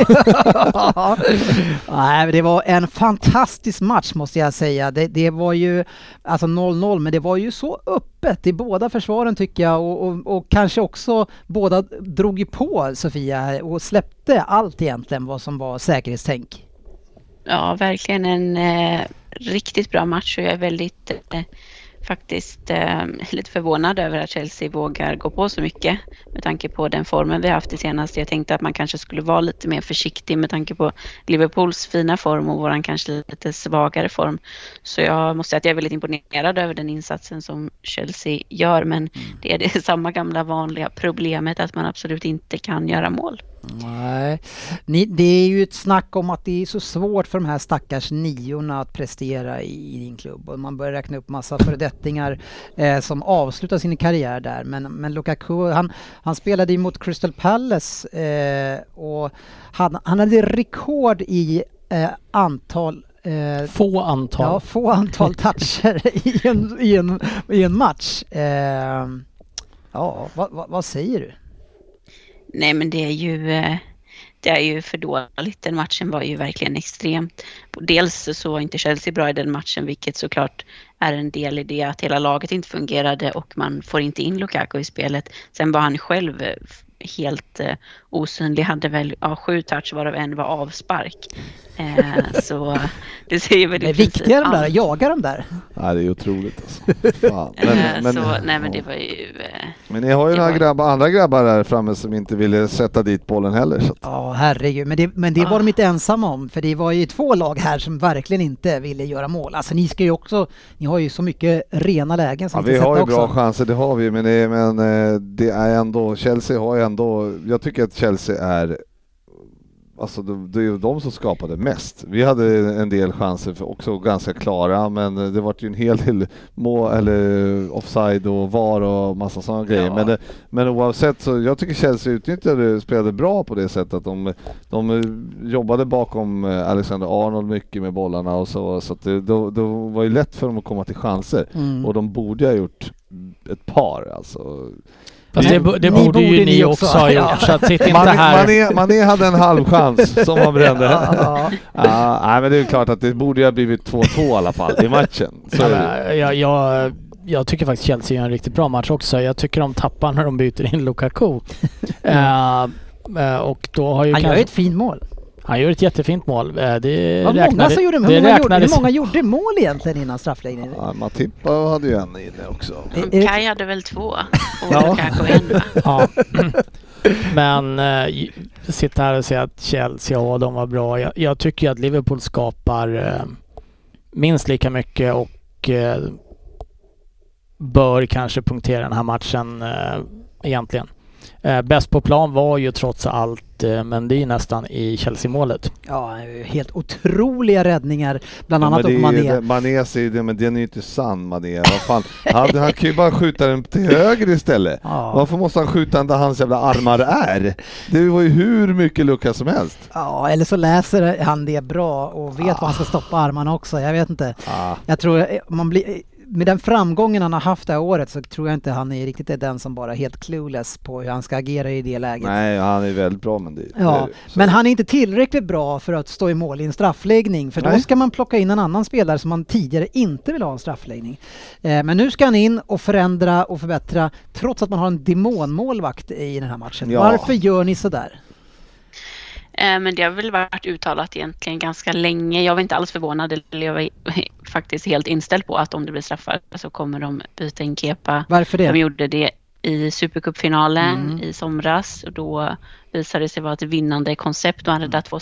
Nej, men det var en fantastisk match måste jag säga. Det, det var ju alltså 0-0, men det var ju så öppet i båda försvaren tycker jag och, och, och kanske också båda drog ju på Sofia och släppte allt egentligen vad som var säkerhetstänk. Ja, verkligen en eh, riktigt bra match och jag är väldigt eh, faktiskt eh, lite förvånad över att Chelsea vågar gå på så mycket med tanke på den formen vi haft det senaste. Jag tänkte att man kanske skulle vara lite mer försiktig med tanke på Liverpools fina form och våran kanske lite svagare form. Så jag måste säga att jag är väldigt imponerad över den insatsen som Chelsea gör men det är det samma gamla vanliga problemet att man absolut inte kan göra mål. Nej, Ni, det är ju ett snack om att det är så svårt för de här stackars niorna att prestera i, i din klubb och man börjar räkna upp massa föredettingar eh, som avslutar sin karriär där. Men, men Lukaku, han, han spelade ju mot Crystal Palace eh, och han, han hade rekord i eh, antal eh, Få antal. Ja, få antal toucher i en, i en, i en match. Eh, ja, vad, vad, vad säger du? Nej men det är ju eh, det är ju för dåligt. Den matchen var ju verkligen extremt. Dels så var inte Chelsea bra i den matchen vilket såklart är en del i det att hela laget inte fungerade och man får inte in Lukaku i spelet. Sen var han själv eh, helt eh, osynlig. Hade väl ja, sju touch varav en var avspark. Eh, så det säger väl Det i är princip viktiga de där, allt. jaga de där. Nej, det är otroligt alltså. Fan. Men, Eh, men, så, nej men det var ju... Eh, men ni har ju några grabbar, andra grabbar där framme som inte ville sätta dit bollen heller. Så Ja, herregud. Men det, men det var de inte ensamma om, för det var ju två lag här som verkligen inte ville göra mål. Alltså ni ska ju också, ni har ju så mycket rena lägen som ja, vi har ju bra också. chanser, det har vi, men, det, men eh, det är ändå, Chelsea har ju ändå, jag tycker att Chelsea är Alltså det, är ju de som skapade mest. Vi hade en del chanser, för också ganska klara, men det var ju en hel del mål, eller offside och VAR och massa sådana grejer. Ja. Men, det, men oavsett så, jag tycker Chelsea utnyttjade, spelade bra på det sättet att de, de jobbade bakom Alexander Arnold mycket med bollarna och så, så att det då, då var ju lätt för dem att komma till chanser. Mm. Och de borde ha gjort ett par alltså. Fast det, det Ni borde ju borde ni ni också också. ha gjort, Ja. så att sitt inte Mané, här. Mané, Mané hade en halvchans som han brände. Ja, Ja, nej, men det är klart att det borde ju ha blivit 2-2 i alla fall i matchen. Så Ja, det. jag, jag, jag tycker faktiskt Chelsea gör en riktigt bra match också. Jag tycker de tappar när de byter in Lukaku. Eh, och då har ju han gör kanske, ju ett fint mål. Han gör ett jättefint mål. Eh, det Vad många som gjorde, hur, gjorde, hur många gjorde mål egentligen innan straffläggningen? Ja, Matipa hade ju en inne också. Eh, eh, Kai hade väl två och Ja. Lukaku en va? Ja. Men eh, sitta här och säga att Chelsea, ja de var bra. Jag, jag tycker att Liverpool skapar eh, minst lika mycket och eh, bör kanske punktera den här matchen eh, egentligen. Eh, bäst på plan var ju trots allt eh, Mendy nästan i Chelsea-målet. Ja, helt otroliga räddningar, bland annat det är ju Mané. Mané säger det, men den är ju inte sann Mané. Vad fan? Han, han kan ju bara skjuta den till höger istället. Ja. Varför måste han skjuta den där hans jävla armar är? Det var ju hur mycket lucka som helst. Ja, eller så läser han det bra och vet var han ska stoppa armarna också. Jag vet inte. Ah. Jag tror eh, man blir, med den framgången han har haft det här året så tror jag inte han är riktigt är den som bara är helt clueless på hur han ska agera i det läget. Nej, han är väldigt bra men det, Ja, det. Men han är inte tillräckligt bra för att stå i mål i en straffläggning för då Nej. ska man plocka in en annan spelare som man tidigare inte vill ha en straffläggning. Eh, men nu ska han in och förändra och förbättra trots att man har en demonmålvakt i den här matchen. Ja. Varför gör ni sådär? Eh, Men det har väl varit uttalat egentligen ganska länge. Jag var inte alls förvånad. Eller jag var faktiskt helt inställd på att om det blir straffar så kommer de byta in Kepa. Varför De det? gjorde det i Supercupfinalen Mm. i somras. Och då visade det sig vara ett vinnande koncept och han räddade två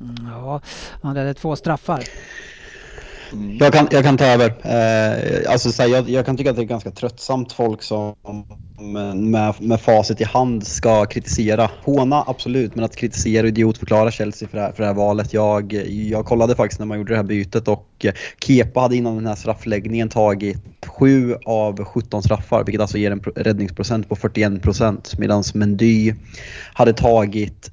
Mm, Ja, han hade två straffar. Mm. Jag kan, jag kan ta över. Eh, alltså, så här, jag, jag kan tycka att det är ganska tröttsamt folk som eh, med, med facit i hand ska kritisera. Håna absolut, men att kritisera och idiotförklara Chelsea för det här, för det här valet. Jag, jag kollade faktiskt när man gjorde det här bytet och eh, Kepa hade innan den här straffläggningen tagit 7 av 17 straffar, vilket alltså ger en räddningsprocent på 41 procent medan Mendy hade tagit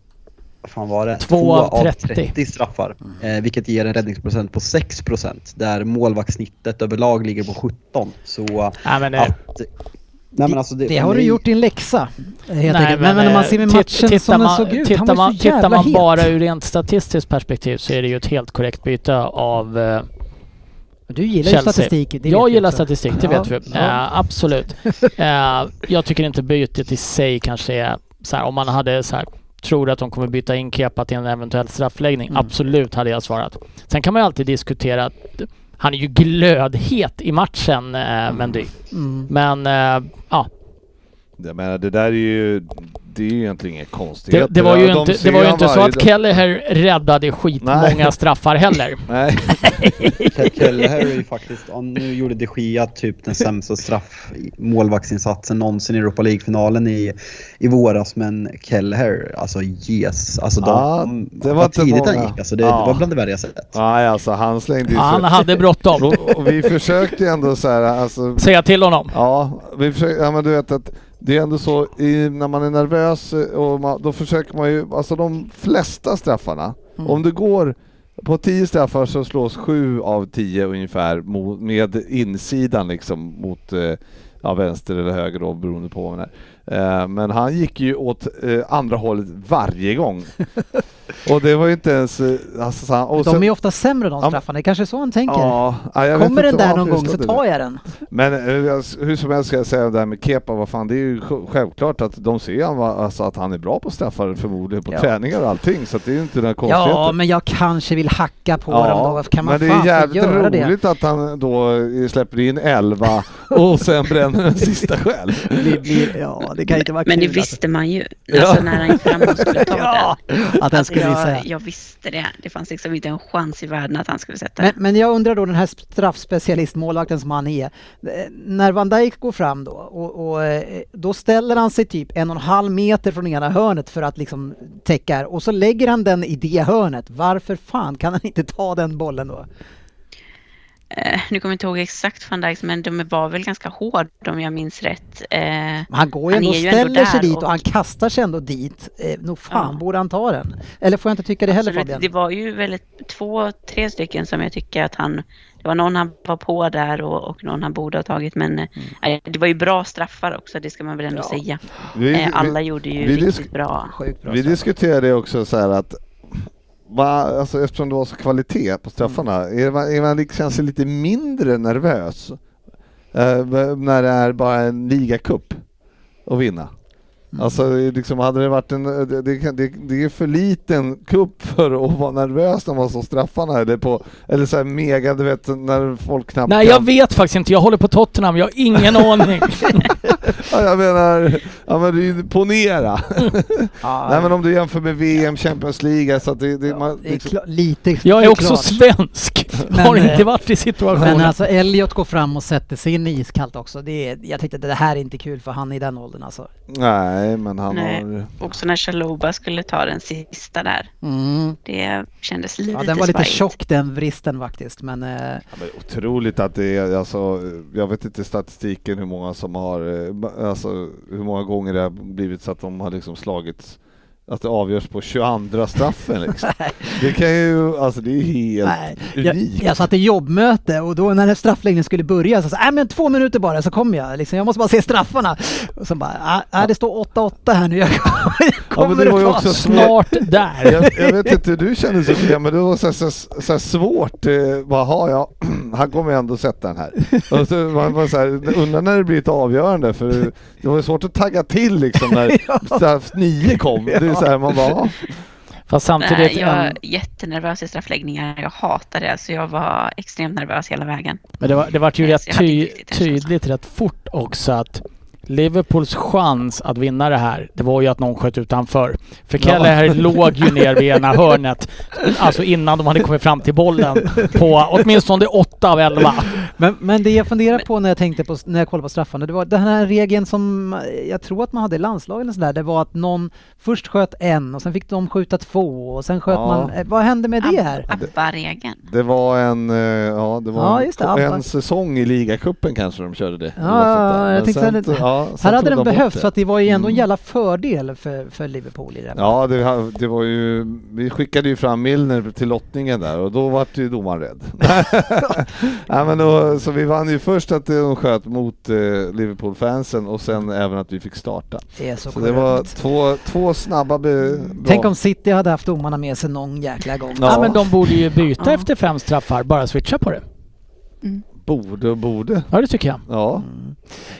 fan var det? Två av 30. straffar. Eh, vilket ger en räddningsprocent på 6% där målvaktssnittet överlag ligger på 17. Så Nej, men, eh, att... Nej, men alltså det, Det har du gjort din läxa. Helt Nej, enkelt. Men, men när man ser med eh, matchen som den man, såg ut, tittar man, ju Tittar man het. bara ur rent statistiskt perspektiv så är det ju ett helt korrekt byte av eh, Du gillar ju Chelsea. statistik. det vet jag gillar också. statistik, det Ja, vet vi. ja. Eh, absolut. Eh, jag tycker inte bytet i sig kanske är så här, om man hade så här, tror att de kommer byta in Kepa till en eventuell straffläggning. Mm. Absolut hade jag svarat. Sen kan man ju alltid diskutera att han är ju glödhet i matchen, eh, Mendy. Mm. Men eh, ja, Jag menar det där är ju, det är ju egentligen inget konstigt. det, det var ju De inte, det var ju han inte så att. Kelleher räddade skitmånga Nej. straffar heller. Nej, Ke- Kelleher är ju faktiskt, nu gjorde de Gia typ den sämsta straff målvaktsinsatsen någonsin i Europa League-finalen i, i våras. Men Kelleher, alltså yes. Alltså de, Ja, det var inte tidigt han många. gick. Alltså det, Ja. det var bland det värre jag sett. nej alltså han slängde ju Han hade bråttom. och, och vi försökte ändå så här, alltså Säga till honom. Ja, vi försöker, ja men du vet att det är ändå så i, när man är nervös eh, och man, då försöker man ju, alltså de flesta straffarna, Mm. om det går på 10 straffar så slås sju av 10 ungefär mot, med insidan liksom mot eh, ja, vänster eller höger då beroende på vad man är. Eh, men han gick ju åt eh, andra hållet varje gång. och det var ju inte ens... eh, Alltså, och De sen- är ju ofta sämre de Ja, straffarna, det kanske är så han tänker. Ja, ja, Kommer den där någon gång så tar jag den. Men hur som helst ska jag säga det här med Kepa, vad fan det är ju sj- självklart att de ser han, alltså, att han är bra på straffar förmodligen på Ja. träningar och allting så att det är ju inte några konstigheter. Ja, men jag kanske vill hacka på dem då. Kan man men det är jävligt göra det? roligt att han då släpper in 11 och sen bränner den sista själv. Det blir, ja, det kan inte vara Men det kul visste man ju. Ja. Alltså när han gick fram och skulle ta Ja, den. att Alltså, skulle bli så jag, jag visste det. Det fanns liksom inte en chans i världen att han skulle sätta Men, den. men jag undrar då den här straffspecialistmålvakten som han är. När Van Dijk går fram då och, och eh, då ställer han sig typ en och en halv meter från ena hörnet för att liksom täcka och så lägger han den i det hörnet. Varför fan kan han inte ta den bollen då? Eh, nu kommer jag inte ihåg exakt van Dijks, men de var väl ganska hårda om jag minns rätt. Eh, Han går ju ändå och ställer sig dit och och- han kastar sig ändå dit. Eh, nog fan Ja. borde han ta den? Eller får jag inte tycka det heller absolut, Fabian? det var ju väldigt två, tre stycken som jag tycker att han... Det var någon han var på där och, och någon han borde ha tagit, men eh, det var ju bra straffar också, det ska man väl ändå Mm. Ja. säga. Vi, Eh, alla vi, gjorde ju vi riktigt bra. Bra vi diskuterade också så här att Va, alltså eftersom det var så kvalitet på straffarna, är man, är man, känns sig lite mindre nervös eh, när det är bara en ligacup att vinna? Mm. Alltså det är liksom, hade det varit en, det, det, det, det är för liten cup för att vara nervös när man står straffarna eller på, eller så mega, du vet när folk knappt Nej, kan- jag vet faktiskt inte. Jag håller på Tottenham. Jag har ingen aning. Ja, jag menar, ja men det är ju ponera. Ja, Nej men om du jämför med VM, Champions League, så att det, det, man, det är liksom, lite Jag är också klart. svensk. Men, har inte eh, varit i situationen. Men alltså Elliot går fram och sätter sig in i iskallt också. Det är, jag tyckte att det här är inte kul för han i den åldern alltså. nej men han Nej. har... Också när Chaloba skulle ta den sista där. Mm. Det kändes lite Ja, den var lite svajigt. tjock den vristen faktiskt men eh, Ja, men otroligt att det är, alltså, jag vet inte statistiken hur många som har, eh, alltså hur många gånger det har blivit så att de har liksom slagits, att det avgörs på 22 straffen liksom. Det kan ju, alltså det är helt nej. Jag, unikt. jag satt i jobbmöte och då när straffläggningen skulle börja så sa jag, "Nej, men två minuter bara så kommer jag. Liksom, jag måste bara se straffarna. Och så bara, "Ah, ah, det står 8-8 här nu. Jag kommer det var ju ta." också Snart där. jag, jag vet inte hur du kände Sofia, men det var så, så, så svårt. Eh, bara, "Ha, ja, han kommer ändå sätta den här. Och så man var så här, undrar när det blir ett avgörande, för det var svårt att tagga till liksom när straff nio kom. Det så här, man bara. Fast samtidigt... Nej, jag en- är jättenervös i straffläggningar. Jag hatar det. Så jag var extremt nervös hela vägen. Men det var, det var ju rätt ty, tydligt rätt fort också att Liverpools chans att vinna det här, det var ju att någon sköt utanför. För Kelleher låg ju ner vid ena hörnet, alltså innan de hade kommit fram till bollen, på åtminstone 8 av 11. Men, men det jag funderar på när jag tänkte på, när jag kollade på straffarna, det var den här regeln som eh, jag tror att man hade i landslagen eller sådär, det var att någon först sköt en och sen fick de skjuta två och sen sköt Ja. man, eh, vad hände med det här? ABBA-regeln. Det var en, eh, ja det var Ja, det, en säsong i ligacupen kanske de körde det. Ja, ja, jag tänkte sen- det- ja, Här hade den de behövts för att det var ju ändå en Mm. jävla fördel för, för Liverpool i det. här. Ja, det, det var ju, vi skickade ju fram Milner till lottningen där och då vart ju domaren rädd. Nej, men då, så vi vann ju först att de sköt mot eh, Liverpool-fansen och sen även att vi fick starta. Det är så, Så det var två, två snabba be. Tänk om City hade haft domarna med sig någon jäkla gång. Ja. Ja. men de borde ju byta Ja. efter fem straffar, bara switcha på det. Borde och borde. Ja, det tycker jag. Ja.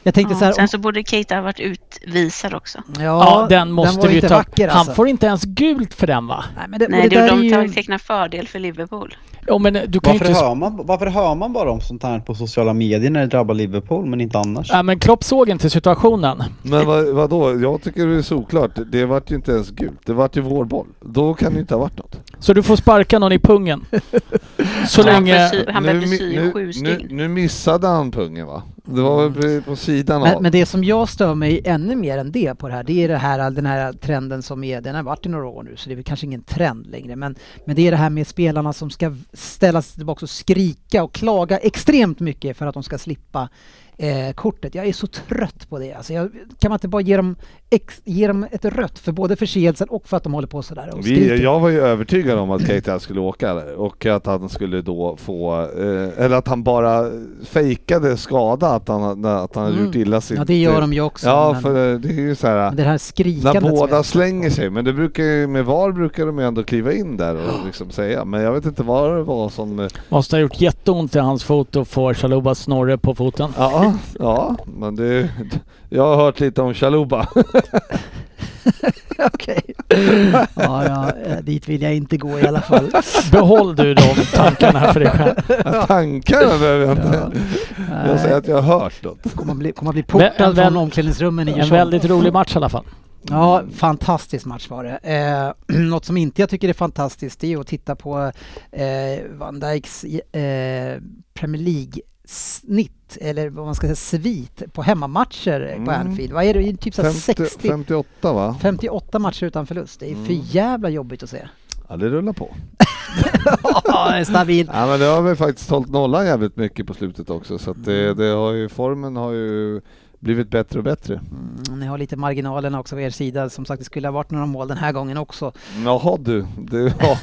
Jag tänkte så här, Sen så borde Keita ha varit utvisad också. ja, Ja, den måste var vi ta vacker, Han alltså. får inte ens gult för den va? Nej, men det, Nej, och det, det där är de tar ju... teckna fördel för Liverpool. Ja, men du kan ju Varför inte... hör, man, varför hör man bara om sånt här på sociala medier när det drabbar Liverpool men inte annars? Ja, men Klopp såg inte situationen. Men vad, vadå, jag tycker det är såklart. Det vart ju inte ens gult. Det vart ju vår boll. Då kan det inte ha varit något. Så du får sparka någon i pungen. Så Han länge... han behövde sy sju stygn. Nu missade han pungen va? Det var väl på sidan av. Men, men det som jag stör mig ännu mer än det på det här, det är det här, den här trenden som är, den har varit i några år nu så det är väl kanske ingen trend längre, men, men det är det här med spelarna som ska ställa sig tillbaka och skrika och klaga extremt mycket för att de ska slippa eh, kortet. Jag är så trött på det. Alltså jag, kan man inte bara ge dem, ex, ge dem ett rött för både förseelsen och för att de håller på sådär och Vi, skriker? jag var ju övertygad om att Keita skulle åka och att han skulle då få, eh, eller att han bara fejkade skada, att han, att han Mm. gjort illa sitt... Ja det gör de ju också. Ja, men, för det är ju så här... men det här När skrikandet som båda slänger sig, men det brukar ju, med VAR brukar de ju ändå kliva in där och liksom säga, men jag vet inte vad det var som... eh, Måste ha gjort jätteont i hans fot och få Chalobas snorre på foten. Ja, ja, men det... Jag har hört lite om Chaluba. Okej. ja, ja, eh, dit vill jag inte gå i alla fall. Behåll du de tankarna för dig själv. Tankarna behöver jag inte. Jag säger att jag har hört något. kommer bli, kommer bli portad en väl- från omklädningsrummen i En väldigt rolig match i alla fall. Ja, fantastisk match var det. Eh, något som inte jag tycker är fantastiskt det är att titta på eh, Van Dijks eh, Premier League-snitt, eller vad man ska säga, svit på hemmamatcher på Mm. Anfield. Vad är det? Typ så här 50, 60, 58 va? 58 matcher utan förlust. Det är för Mm. jävla jobbigt att se. Ja, det rullar på. Ja, stabilt. Ja men det har väl faktiskt hållit nollan jävligt mycket på slutet också så det, Mm. det har ju, formen har ju blivit bättre och bättre. Mm, ni har lite marginalerna också på er sida. Som sagt, det skulle ha varit några mål den här gången också. Jaha du, det, ja,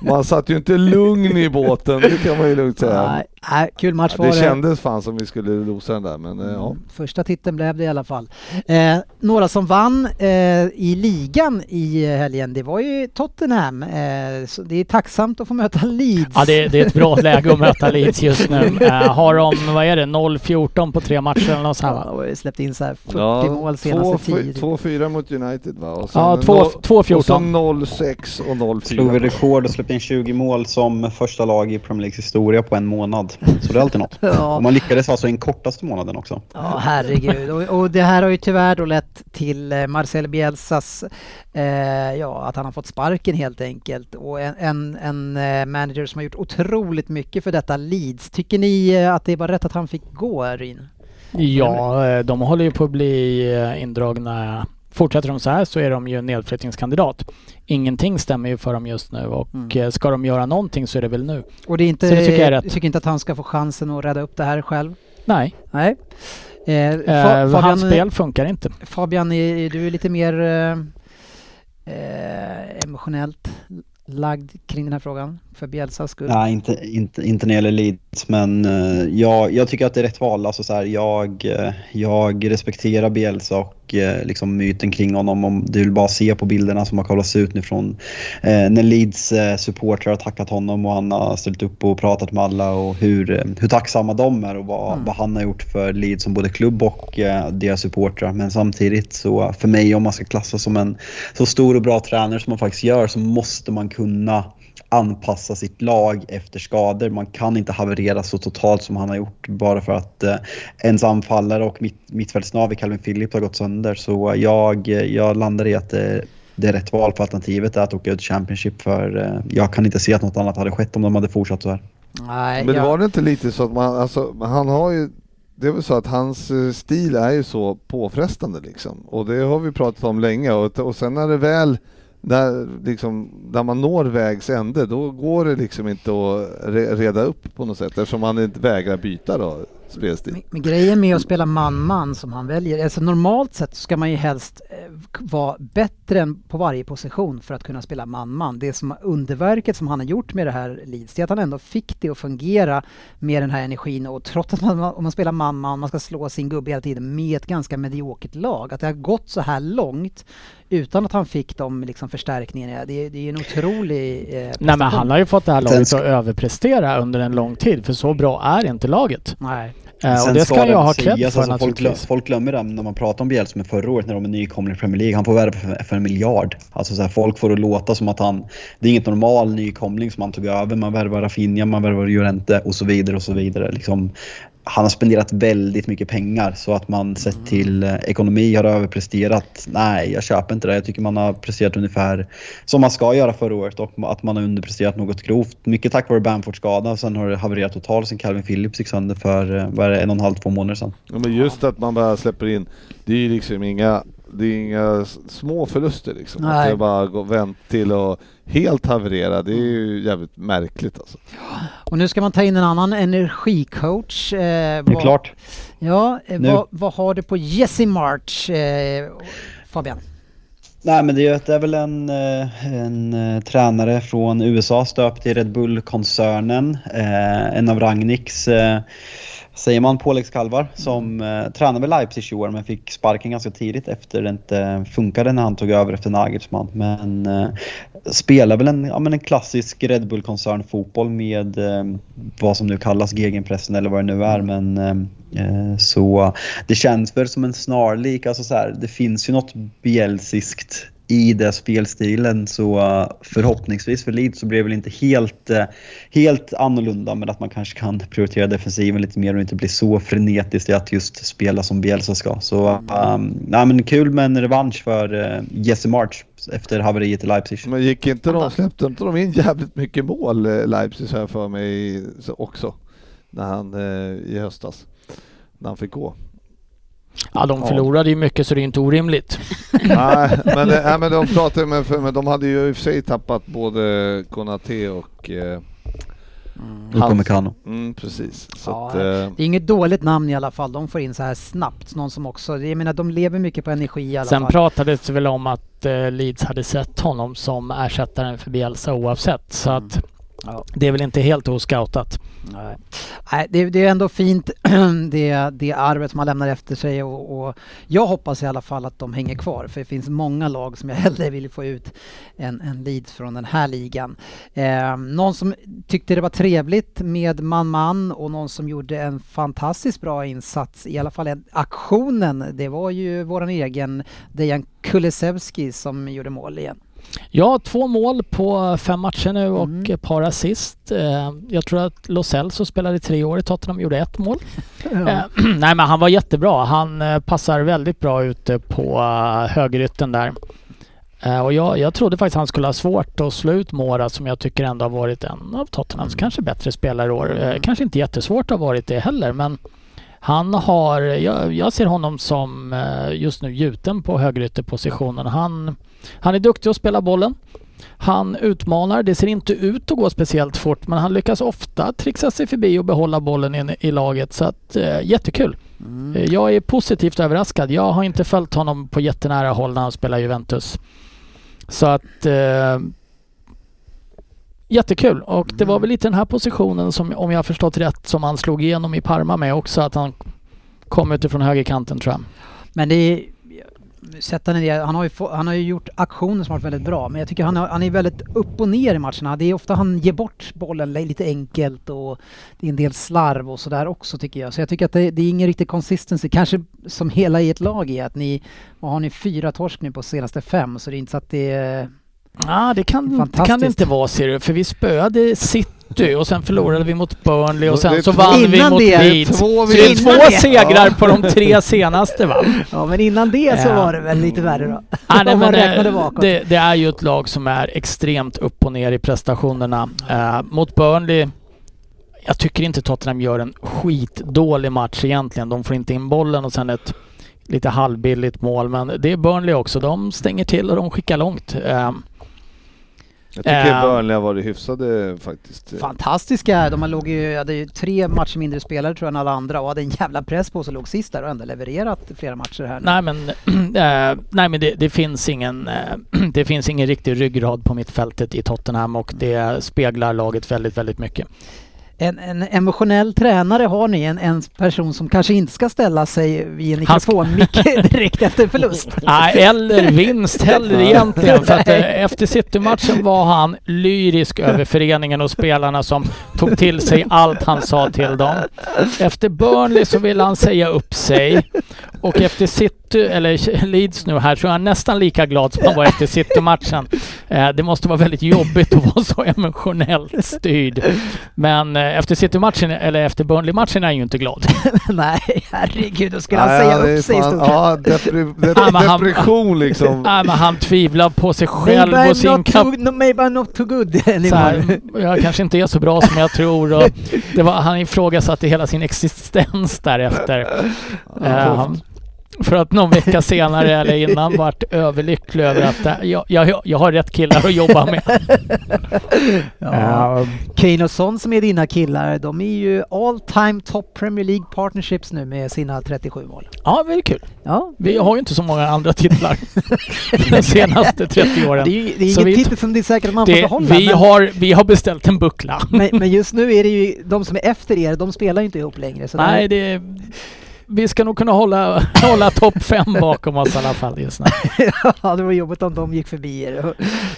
man satt ju inte lugn i båten, det kan man ju lugnt säga. Nej, nej, kul match Ja, var det det. kändes fan som vi skulle losa den där men eh, ja. Mm, Första titeln blev det i alla fall. Eh, några som vann eh, i ligan i helgen, det var ju Tottenham. Eh, så det är tacksamt att få möta Leeds. Ja, det, det är ett bra läge att möta Leeds just nu. Eh, har de, vad är det, 0-14 på tre matcher eller något sånt här Ja, va? och släppt in så här 40 Ja, mål senaste två- tio. 2-4 mot United va? Och sen Ja, no- två- två Och 14. så 0-6 och 0-4. Slog vi rekord och släppte in 20 mål som första lag i Premier Leagues historia på en månad. Så det är alltid något. Ja. Och man lyckades alltså i den kortaste månaden också. Ja, herregud. Och, och det här har ju tyvärr då lett till eh, Marcel Bielsas, eh, ja, att han har fått sparken helt enkelt. Och en, en, en eh, manager som har gjort otroligt mycket för detta Leeds. Tycker ni eh, att det var rätt att han fick gå, Ryn? Ja, eh, de håller ju på att bli eh, indragna. Fortsätter de så här så är de ju nedflyttningskandidat. Ingenting stämmer ju för dem just nu och Mm. eh, ska de göra någonting så är det väl nu. Och det är inte, Så det tycker jag är rätt. tycker inte att han ska få chansen att rädda upp det här själv? Nej, Nej. Eh, eh, Fa- Fabian, spel funkar inte. Fabian, är du är lite mer eh, eh, emotionellt lagd kring den här frågan för Bielsas skull? Nej, inte, inte, inte när det gäller Leeds, men eh, jag, jag tycker att det är rätt val. Alltså, så här, jag, eh, jag respekterar Bielsa och eh, liksom myten kring honom. Om du vill bara se på bilderna som har kollats ut nu från eh, när Leeds eh, supportrar har tackat honom och han har ställt upp och pratat med alla och hur, hur tacksamma de är och vad, Mm. vad han har gjort för Leeds som både klubb och eh, deras supportrar. Men samtidigt så för mig om man ska klassas som en så stor och bra tränare som man faktiskt gör så måste man kunna anpassa sitt lag efter skador. Man kan inte haverera så totalt som han har gjort bara för att eh, ens anfallare och mitt, mittfältsnav i Calvin Phillips har gått sönder. Så jag, jag landar i att det, det är rätt val för alternativet är att åka ut Championship för eh, jag kan inte se att något annat hade skett om de hade fortsatt så här. Nej, Men jag- var det inte lite så att man, alltså, han har ju det är väl så att hans eh, stil är ju så påfrestande liksom. Och det har vi pratat om länge och, och sen när det väl där, liksom, där man når vägs ände, då går det liksom inte att re, reda upp på något sätt eftersom han inte vägrar byta då, spelstil. Men, men grejen med att spela man-man som han väljer, alltså normalt sett ska man ju helst eh, vara bättre än på varje position för att kunna spela man-man. Det som underverket som han har gjort med det här Leeds, det är att han ändå fick det att fungera med den här energin och trots att man, om man spelar man-man, man ska slå sin gubbe hela tiden med ett ganska mediokert lag, att det har gått så här långt utan att han fick de liksom förstärkningarna, det, är- det är en otrolig eh, Nej men han har ju fått det här laget ska- att överprestera under en lång tid för så bra är inte laget. Nej. Eh, och det ska det jag ha cred för alltså, folk, glöm, folk glömmer det när man pratar om Bielsa med förra året när de är nykomling i Premier League. Han får värva för, för en miljard. Alltså så här, folk får det att låta som att han... Det är inget normal nykomling som han tog över. Man värvar Rafinha, man värvar Llorente och så vidare och så vidare. Liksom, han har spenderat väldigt mycket pengar så att man sett till eh, ekonomi har överpresterat. Nej, jag köper inte det. Jag tycker man har presterat ungefär som man ska göra förra året och att man har underpresterat något grovt. Mycket tack vare Bamford-skada. Sen har det havererat totalt sen Calvin Phillips gick sönder för eh, vad är det, en och en halv, två månader sedan. Ja, men just att man bara släpper in, det är ju liksom inga det är inga små förluster liksom. Att Nej. det bara går vänt till att helt haverera, det är ju jävligt märkligt alltså. Och nu ska man ta in en annan energicoach. Eh, Det är vad- klart. Ja, eh, Nu- vad, vad har du på Jesse March, eh, Fabian? Nej men det är, väl en, eh, en eh, tränare från USA stöpt i Red Bull-koncernen. Eh, en av Ragniks, eh, säger man, påläggskalvar som eh, tränade med Leipzig i år men fick sparken ganska tidigt efter det inte funkade när han tog över efter Nagelsmann. Men eh, spelar väl en, ja, men en klassisk Red Bull-koncern fotboll med eh, vad som nu kallas gegenpressen eller vad det nu är. Men eh, eh, så det känns väl som en snarlik, alltså så här, det finns ju något bielsiskt i den spelstilen så eh, förhoppningsvis för Leeds så blir det väl inte helt, eh, helt annorlunda men att man kanske kan prioritera defensiven lite mer och inte bli så frenetisk i att just spela som Bielsa ska. Så um, nej, men kul med en revansch för uh, Jesse March efter haveriet i Leipzig. Men gick inte de, släppte inte de in jävligt mycket mål eh, Leipzig här för mig så också? När han eh, i höstas, när han fick gå. Ja, de Ja. förlorade ju mycket så det är inte orimligt. nej, men, det- nej, men de pratade med, men de hade ju i och för sig tappat både Konate och eh, kommer Kano. Mm, precis. Så Ja, att, eh, Det är inget dåligt namn i alla fall. De får in så här snabbt. Någon som också, jag menar de lever mycket på energi i alla Sen fall. pratades det väl om att eh, Leeds hade sett honom som ersättaren för Bielsa oavsett. Så Mm. att Ja. det är väl inte helt oscoutat. Nej, Nej det, det är ändå fint det, det arvet man lämnar efter sig och, och jag hoppas i alla fall att de hänger kvar för det finns många lag som jag hellre vill få ut än, än Leeds från den här ligan. Eh, någon som tyckte det var trevligt med man-man och någon som gjorde en fantastiskt bra insats, i alla fall en, aktionen, det var ju våran egen Dejan Kulusevski som gjorde mål igen. Ja, två mål på fem matcher nu och Mm. ett par assist. Eh, Jag tror att Lo Celso spelade tre år i Tottenham gjorde ett mål. Eh, Nej men han var jättebra. Han eh, passar väldigt bra ute på högerytten där. Och jag, jag trodde faktiskt han skulle ha svårt att slå ut Mora som jag tycker ändå har varit en av Tottenhams kanske bättre spelare i år. Eh, Kanske inte jättesvårt har varit det heller men han har, jag, jag ser honom som eh, just nu gjuten på högerytterpositionen. Han, han är duktig att spela bollen. Han utmanar, det ser inte ut att gå speciellt fort men han lyckas ofta trixa sig förbi och behålla bollen i, i laget så att eh, jättekul. Mm. Eh, Jag är positivt överraskad. Jag har inte följt honom på jättenära håll när han spelar Juventus. Så att eh, Jättekul och det var väl lite den här positionen som om jag har förstått rätt som han slog igenom i Parma med också att han kom utifrån högerkanten tror jag. Men det är... Sätta ner det. Han har, ju få, han har ju gjort aktioner som har varit väldigt bra men jag tycker han, har, han är väldigt upp och ner i matcherna. Det är ofta han ger bort bollen lite enkelt och det är en del slarv och sådär också tycker jag. Så jag tycker att det, det är ingen riktig consistency. Kanske som hela i ett lag är att ni, vad har ni, fyra torsk nu på senaste fem så det är inte så att det är... Ja, det kan, det kan det inte vara ser du, för vi spöade City och sen förlorade vi mot Burnley och sen så vann vi mot det- Leeds. två Så det är två segrar på de tre senaste va? Ja men innan det så Ja. var det väl lite värre då. Ah, nej, men, eh, det, det är ju ett lag som är extremt upp och ner i prestationerna. Eh, mot Burnley, jag tycker inte Tottenham gör en skitdålig match egentligen. De får inte in bollen och sen ett lite halvbilligt mål. Men det är Burnley också. De stänger till och de skickar långt. Eh, jag tycker eh, Burnley har varit hyfsade faktiskt. Fantastiska, de har låg ju, hade ju tre matcher mindre spelare tror jag än alla andra och hade en jävla press på sig och låg sist där och ändå levererat flera matcher här nu. nej men, eh, nej, men det, det, finns ingen, eh, det finns ingen riktig ryggrad på mittfältet i Tottenham och det speglar laget väldigt, väldigt mycket. En, en emotionell tränare har ni, en, en person som kanske inte ska ställa sig vid en mikrofonmick direkt efter förlust. Nej, eller vinst heller egentligen. För att eh, efter City-matchen var han lyrisk över föreningen och spelarna som tog till sig allt han sa till dem. Efter Burnley så ville han säga upp sig. Och efter City, eller Leeds nu här, så är han nästan lika glad som han var efter City-matchen. Eh, Det måste vara väldigt jobbigt att vara så emotionellt styrd. Men eh, efter City-matchen, eller efter Burnley-matchen är han ju inte glad. Nej, herregud, då skulle han säga upp sig i fan- stort. Ja, depre, de, Ja, depression liksom. Nej, men han tvivlar på sig själv Maybe och sin not kap- no, maybe I'm not too good anymore. här, jag kanske inte är så bra som jag tror. Och det var, han ifrågasatte hela sin existens därefter. Eh, han, För att någon vecka senare eller innan vart överlycklig över att äh, jag, jag, jag har rätt killar att jobba med. Ja. Ja, Kane och Son som är dina killar, de är ju all time top Premier League partnerships nu med sina 37 mål. ja, det är kul. Ja, Vi har ju inte så många andra titlar de senaste 30 åren. det är ju det är ingen vi- titel som det är säkert att man får behålla. vi, men, har, vi har beställt en buckla. men, men just nu är det ju de som är efter er, de spelar ju inte ihop längre. Så Nej, det, vi ska nog kunna hålla, hålla topp fem bakom oss i alla fall just nu. ja, det var jobbigt om de gick förbi er och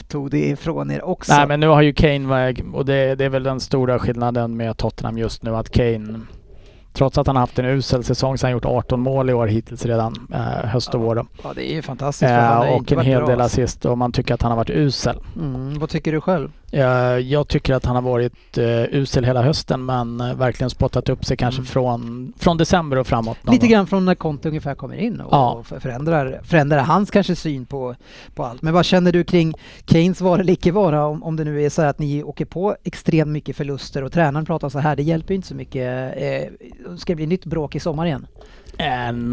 tog det ifrån er också. Nej men nu har ju Kane, väg- och det, det är väl den stora skillnaden med Tottenham just nu, att Kane Trots att han har haft en usel säsong så har han gjort 18 mål i år hittills redan, eh, höst och vår. då. Ja, det är ju fantastiskt. Eh, och en hel del alltså. assist och man tycker att han har varit usel. Mm, vad tycker du själv? Eh, jag tycker att han har varit eh, usel hela hösten men eh, verkligen spottat upp sig kanske Mm. från, från december och framåt. Lite gång. grann från när Conte ungefär kommer in och, Ja. och för- förändrar, förändrar hans kanske syn på, på allt. Men vad känner du kring Keynes vara eller icke vara om, om det nu är så här att ni åker på extremt mycket förluster och tränaren pratar så här, det hjälper ju inte så mycket. Ska det bli nytt bråk i sommar igen? Eh,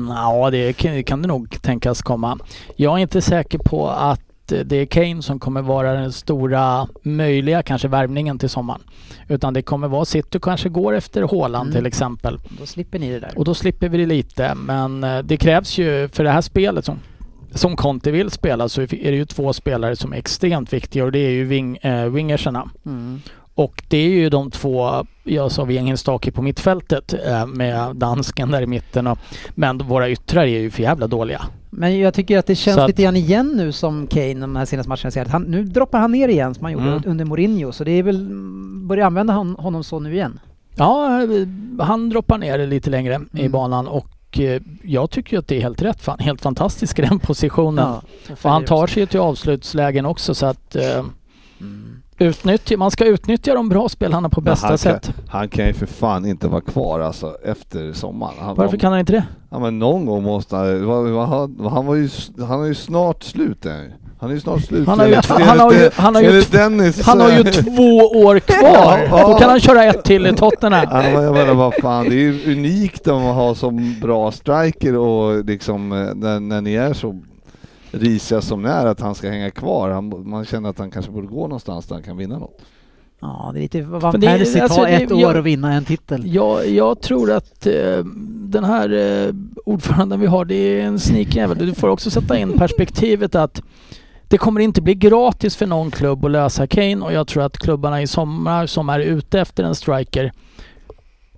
ja, det kan, kan det nog tänkas komma. Jag är inte säker på att eh, det är Kane som kommer vara den stora möjliga kanske värvningen till sommaren. Utan det kommer vara City kanske går efter Haaland Mm. till exempel. Då slipper ni det där. Och då slipper vi det lite. Men eh, det krävs ju för det här spelet som, som Conte vill spela så är det ju två spelare som är extremt viktiga och det är ju wing, äh, wingersarna. Mm. Och det är ju de två, jag sa Wengenstake på mittfältet eh, med dansken där i mitten. Och, men våra yttrar är ju för jävla dåliga. Men jag tycker att det känns att- lite grann igen nu som Kane de här senaste matcherna. säger att Han, nu droppar han ner igen som han gjorde Mm. under Mourinho. Så det är väl, börjar använda hon, honom så nu igen. Ja, eh, han droppar ner lite längre i Mm. banan och eh, jag tycker att det är helt rätt. Helt fantastisk i den positionen. och han tar sig ju till avslutslägen också så att Mm. Utnyttja, man ska utnyttja de bra spelarna på bästa han sätt. Kan, han kan ju för fan inte vara kvar alltså efter sommaren. Han, Varför kan han inte det? Ja men någon gång måste han... Han, han var ju... Han är ju snart slut än. Han är ju snart slut. Han har ju han har ju- enligt- han har ju Dennis, Han har ju så- två år kvar. Då kan han köra ett till i Tottenham. Ja, jag menar vad fan, det är ju unikt man har som bra striker och liksom eh, när, när ni är så risiga som ni är att han ska hänga kvar. Han, man känner att han kanske borde gå någonstans där han kan vinna något. Ja, det är lite Van det är- Persie alltså, det- ett år jag- att vinna en titel. Jag, jag tror att eh, den här eh, ordföranden vi har, det är en sneak-jävel. Du får också sätta in perspektivet att det kommer inte bli gratis för någon klubb att lösa Kane och jag tror att klubbarna i sommar som är ute efter en striker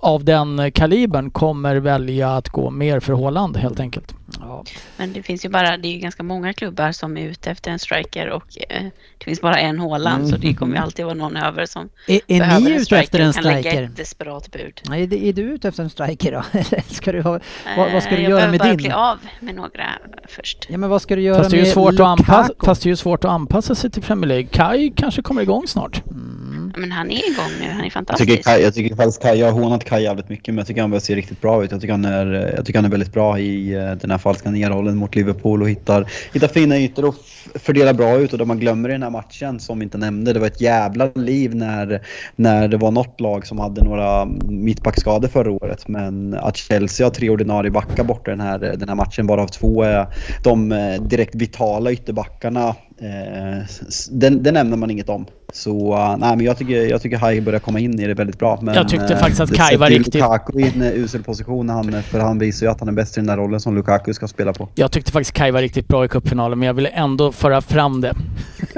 av den eh, kalibern kommer välja att gå mer för Haaland helt enkelt. Ja. Men det finns ju bara, det är ju ganska många klubbar som är ute efter en striker och eh, det finns bara en Haaland så det kommer ju alltid vara någon över som Är, är behöver ni en striker efter en och kan lägga striker? ett desperat bud. Nej, det- är du ute efter en striker då? Ska du ha, vad, vad ska Eh, du jag göra behöver med bara din? bli av med några först. Ja, men vad ska du göra Fast det, är med ju svårt att Lukaku? anpassa, fast det är ju svårt att anpassa sig till Premier League. Kai kanske kommer igång snart. Mm. Men han är igång nu, han är Jag fantastisk. tycker, Kaj, jag tycker faktiskt Kaj, jag har hånat Kaj jävligt mycket men jag tycker han börjar se riktigt bra ut. Jag tycker han är, jag tycker han är väldigt bra i eh, den här falska nia-rollen mot Liverpool och hittar, hittar fina ytor och fördelar bra ut. Och det man glömmer i den här matchen som vi inte nämnde, det var ett jävla liv när, när det var något lag som hade några mittbackskador förra året. Men att Chelsea har tre ordinarie backar borta den här, den här matchen, varav två är de eh, direkt vitala ytterbackarna. Eh, Den, den nämner man inget om. Så uh, nej, men jag tycker, jag tycker Hai börjar komma in i det väldigt bra. Men, Jag tyckte eh, faktiskt att det Kai var riktigt- Lukaku i en eh, usel position, när han, för han visar ju att han är bäst i den där rollen som Lukaku ska spela på. Jag tyckte faktiskt Kai var riktigt bra i cupfinalen men jag ville ändå föra fram det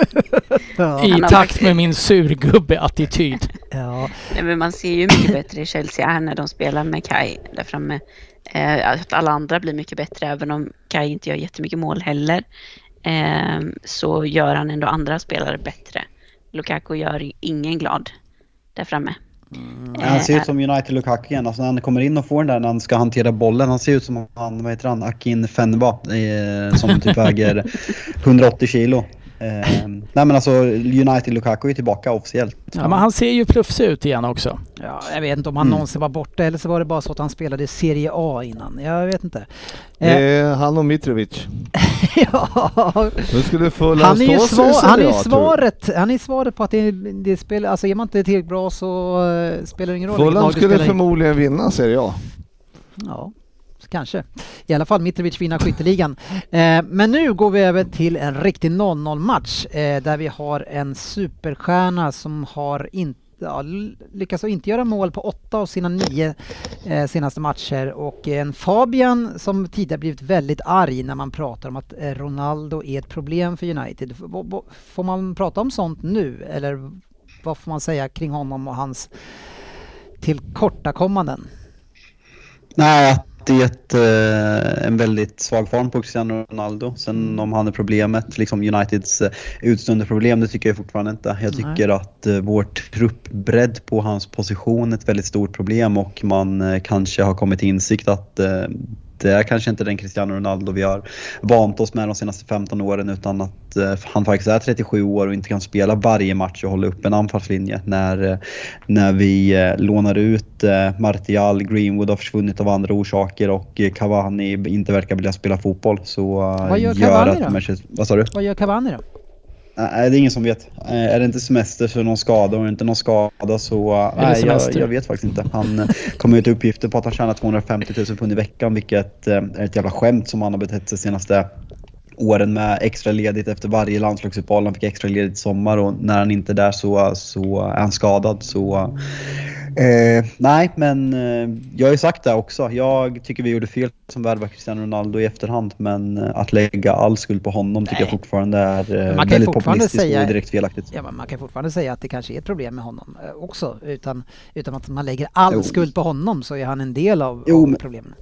Ja. i takt med min surgubbe-attityd. Ja. Nej, men man ser ju mycket bättre i Chelsea är när de spelar med Kai där framme. Eh, att alla andra blir mycket bättre även om Kai inte gör jättemycket mål heller. Eh, så gör han ändå andra spelare bättre. Lukaku gör ingen glad där framme. Eh, Han ser ut som United Lukaku igen. Alltså när han kommer in och får den där när han ska hantera bollen. Han ser ut som han, vad heter han, Akin Fenba. Eh, som typ väger 180 kilo. Eh, nej men alltså United Lukaku är tillbaka officiellt. Ja. men han ser ju plufsig ut igen också. Ja, jag vet inte om han Mm. någonsin var borta eller så var det bara så att han spelade Serie A innan. Jag vet inte. Det Eh, är han och Mitrovic. ja, Nu skulle Fulham han är svar, han är svaret, han är svaret på att det, det spelar, alltså är man inte tillräckligt bra så uh, spelar det ingen roll Fulham skulle förmodligen vinna Serie A. Ja, kanske. i alla fall Mitrovic vinner skytteligan. Eh, men nu går vi över till en riktig 0-0 match eh, där vi har en superstjärna som har inte Ja, lyckas att inte göra mål på åtta av sina nio eh, senaste matcher och eh, en Fabian som tidigare blivit väldigt arg när man pratar om att eh, Ronaldo är ett problem för United. Får man prata om sånt nu eller vad får man säga kring honom och hans tillkortakommanden? Nej, att det eh, en väldigt svag form på Cristiano Ronaldo. Sen om han är problemet, liksom Uniteds eh, utstående problem, det tycker jag fortfarande inte. Jag Nej. tycker att eh, vår truppbredd på hans position är ett väldigt stort problem och man eh, kanske har kommit till insikt att eh, det är kanske inte den Cristiano Ronaldo vi har vant oss med de senaste 15 åren utan att eh, han faktiskt är 37 år och inte kan spela varje match och hålla upp en anfallslinje. När, eh, när vi eh, lånar ut eh, Martial, Greenwood har försvunnit av andra orsaker och eh, Cavani inte verkar vilja spela fotboll så eh, Vad gör Cavani då? Manchester- Vad sa du? Vad gör Cavani då? Nej, det är ingen som vet. Eh, Är det inte semester så är det någon skada och är det inte någon skada så... eh, Nej, jag, jag vet faktiskt inte. Han eh, kom ut uppgifter på att han tjänar 250 000 pund i veckan vilket är ett jävla skämt som han har betett sig senaste åren med extra ledigt efter varje landslagsuppehåll. Han fick extra ledigt i sommar och när han inte är där så, så är han skadad. Så, eh, nej, men eh, jag har ju sagt det också. Jag tycker vi gjorde fel som värvade Cristiano Ronaldo i efterhand. Men eh, att lägga all skuld på honom tycker jag fortfarande är eh, Man kan ju väldigt fortfarande populistiskt säga- och direkt felaktigt. Ja, men man kan fortfarande säga att det kanske är ett problem med honom eh, också utan, utan att man lägger all Jo. skuld på honom så är han en del av, Jo, av men- problemen.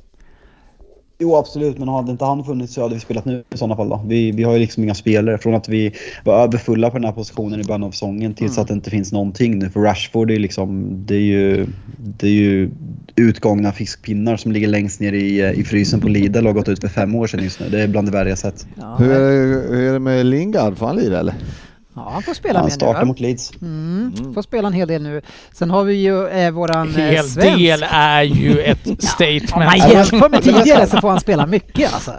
Jo absolut, men hade inte han funnits så hade vi spelat nu i sådana fall då. Vi, vi har ju liksom inga spelare. Från att vi var överfulla på den här positionen i början av säsongen tills Mm. att det inte finns någonting nu. För Rashford är liksom, det är ju, det är ju utgångna fiskpinnar som ligger längst ner i, i frysen på Lidl och har gått ut för fem år sedan just nu. Det är bland det värre jag sett. Ja, Hur är, det, hur är det med Lingard? Får han lira eller? Ja, han får spela Han mer nu startar va? mot Leeds. Mm, får spela en hel del nu. Sen har vi ju eh, våran eh, Hel svensk. del är ju ett Om statement. man jämför med tidigare så får han spela mycket alltså.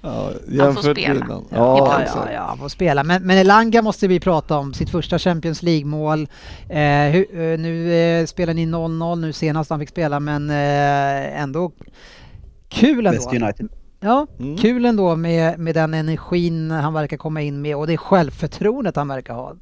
Ja, jämfört spela. innan. Ja, Ja, ja, han får spela. Men, men Elanga måste vi prata om, sitt första Champions League-mål. Eh, eh, nu eh, spelar ni 0-0 nu senast han fick spela, men eh, ändå kul ändå. Bäst United. Ja, Mm. kul ändå med, med den energin han verkar komma in med och det självförtroendet han verkar ha.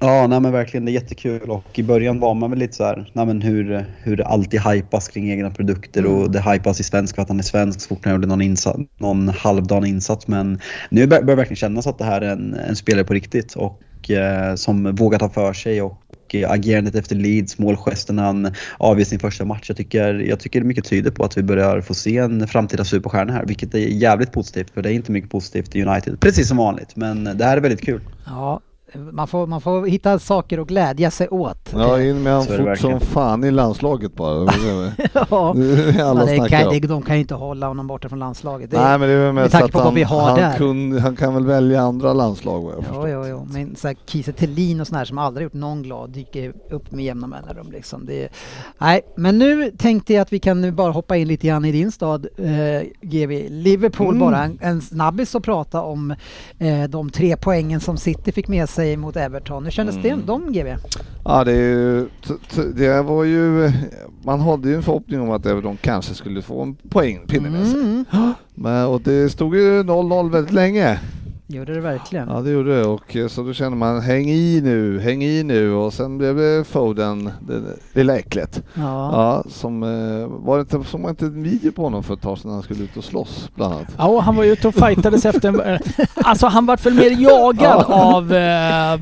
Ja, nej men verkligen det är jättekul och i början var man väl lite så här, nej men hur, hur det alltid hypas kring egna produkter och det hypas i svensk för att han är svensk så fort han gjorde någon, insats, någon halvdan insats men nu bör, bör det verkligen kännas att det här är en, en spelare på riktigt och eh, som vågar ta för sig och och eh, agerandet efter Leeds, målgesten han avgör sin första match. Jag tycker, jag tycker mycket tyder på att vi börjar få se en framtida superstjärna här vilket är jävligt positivt för det är inte mycket positivt i United. Precis som vanligt men det här är väldigt kul. Ja, man får, man får hitta saker att glädja sig åt. Ja, in med han fort som fan i landslaget bara. Ja. Alla Ja, det kan, det, de kan ju inte hålla honom borta från landslaget. Det, Nej men det är väl mest tanke att han, vi har han, där. kun, han kan väl välja andra landslag vad jag Jo, förstår. jo, jo. Men så här, Kiese Thelin och sådana här som aldrig gjort någon glad dyker upp med jämna mellanrum. Liksom. Det nej, men nu tänkte jag att vi kan bara hoppa in lite grann i din stad, eh, GV. Liverpool Mm. bara, en, en snabbis att prata om eh, de tre poängen som City fick med sig mot Everton. Hur kändes Mm. det dem, GV? Ja det, är ju, det var ju, man hade ju en förhoppning om att Everton kanske skulle få en poängpinne med sig. Mm, Men, och det stod ju 0-0 väldigt länge. Gjorde det verkligen. Ja det gjorde det och eh, så då kände man häng i nu, häng i nu och sen blev det Foden, det lilla äcklet. Ja. Ja, som, eh, var det inte, som var inte en video på honom för ett tag sedan när han skulle ut och slåss bland annat? Ja, han var ju ute och fightades efter... eh, Alltså han vart väl mer jagad av eh,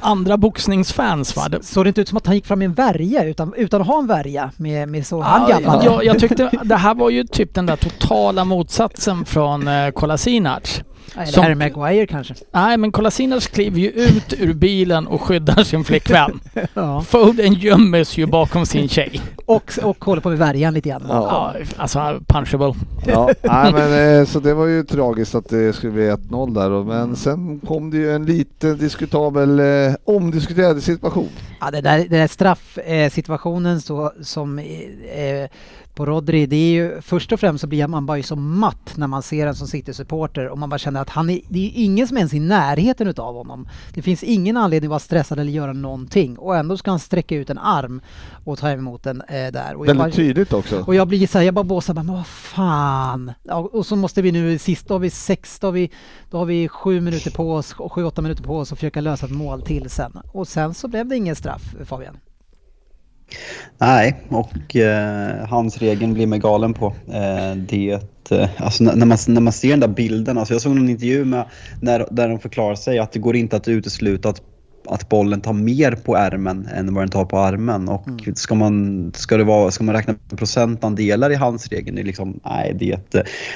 andra boxningsfans va? Det- Såg det inte ut som att han gick fram med en värja utan, utan att ha en värja med, med så han Ja, jag, jag tyckte det här var ju typ den där totala motsatsen från eh, Kolasinac. Eller som- Harry Maguire kanske? Nej, men Kolasinac kliver ju ut ur bilen och skyddar sin flickvän. Ja. Foden gömmer sig ju bakom sin tjej. Och, och håller på med värjan lite grann. Ja, alltså punchable. Ja, nej, men, eh, så det var ju tragiskt att det skulle bli 1-0 där men sen kom det ju en lite diskutabel, eh, omdiskuterad situation. Ja, det där, det där straffsituationen så, som eh, på Rodri. Det är ju, först och främst så blir man bara ju så matt när man ser en som City-supporter och man bara känner att han är, det är ingen som ens är i närheten utav honom. Det finns ingen anledning att vara stressad eller göra någonting och ändå ska han sträcka ut en arm och ta emot den eh, där. Och Väldigt bara- tydligt också. och jag blir så här, jag bara båsar men vad fan. Ja, och så måste vi nu, sist då har vi sex, då har vi, då har vi sju minuter på oss, och sju, åtta minuter på oss och försöka lösa ett mål till sen. Och sen så blev det ingen straff, Fabian. Nej, och eh, hans regeln blir mig galen på. Eh, det, eh, alltså, när, man, när man ser den där bilden, alltså jag såg en intervju med, när, där de förklarar sig att det går inte att utesluta att att bollen tar mer på ärmen än vad den tar på armen. Och ska, man, ska, det vara, ska man räkna procentandelar i handsregeln, det är liksom, nej det är, ett,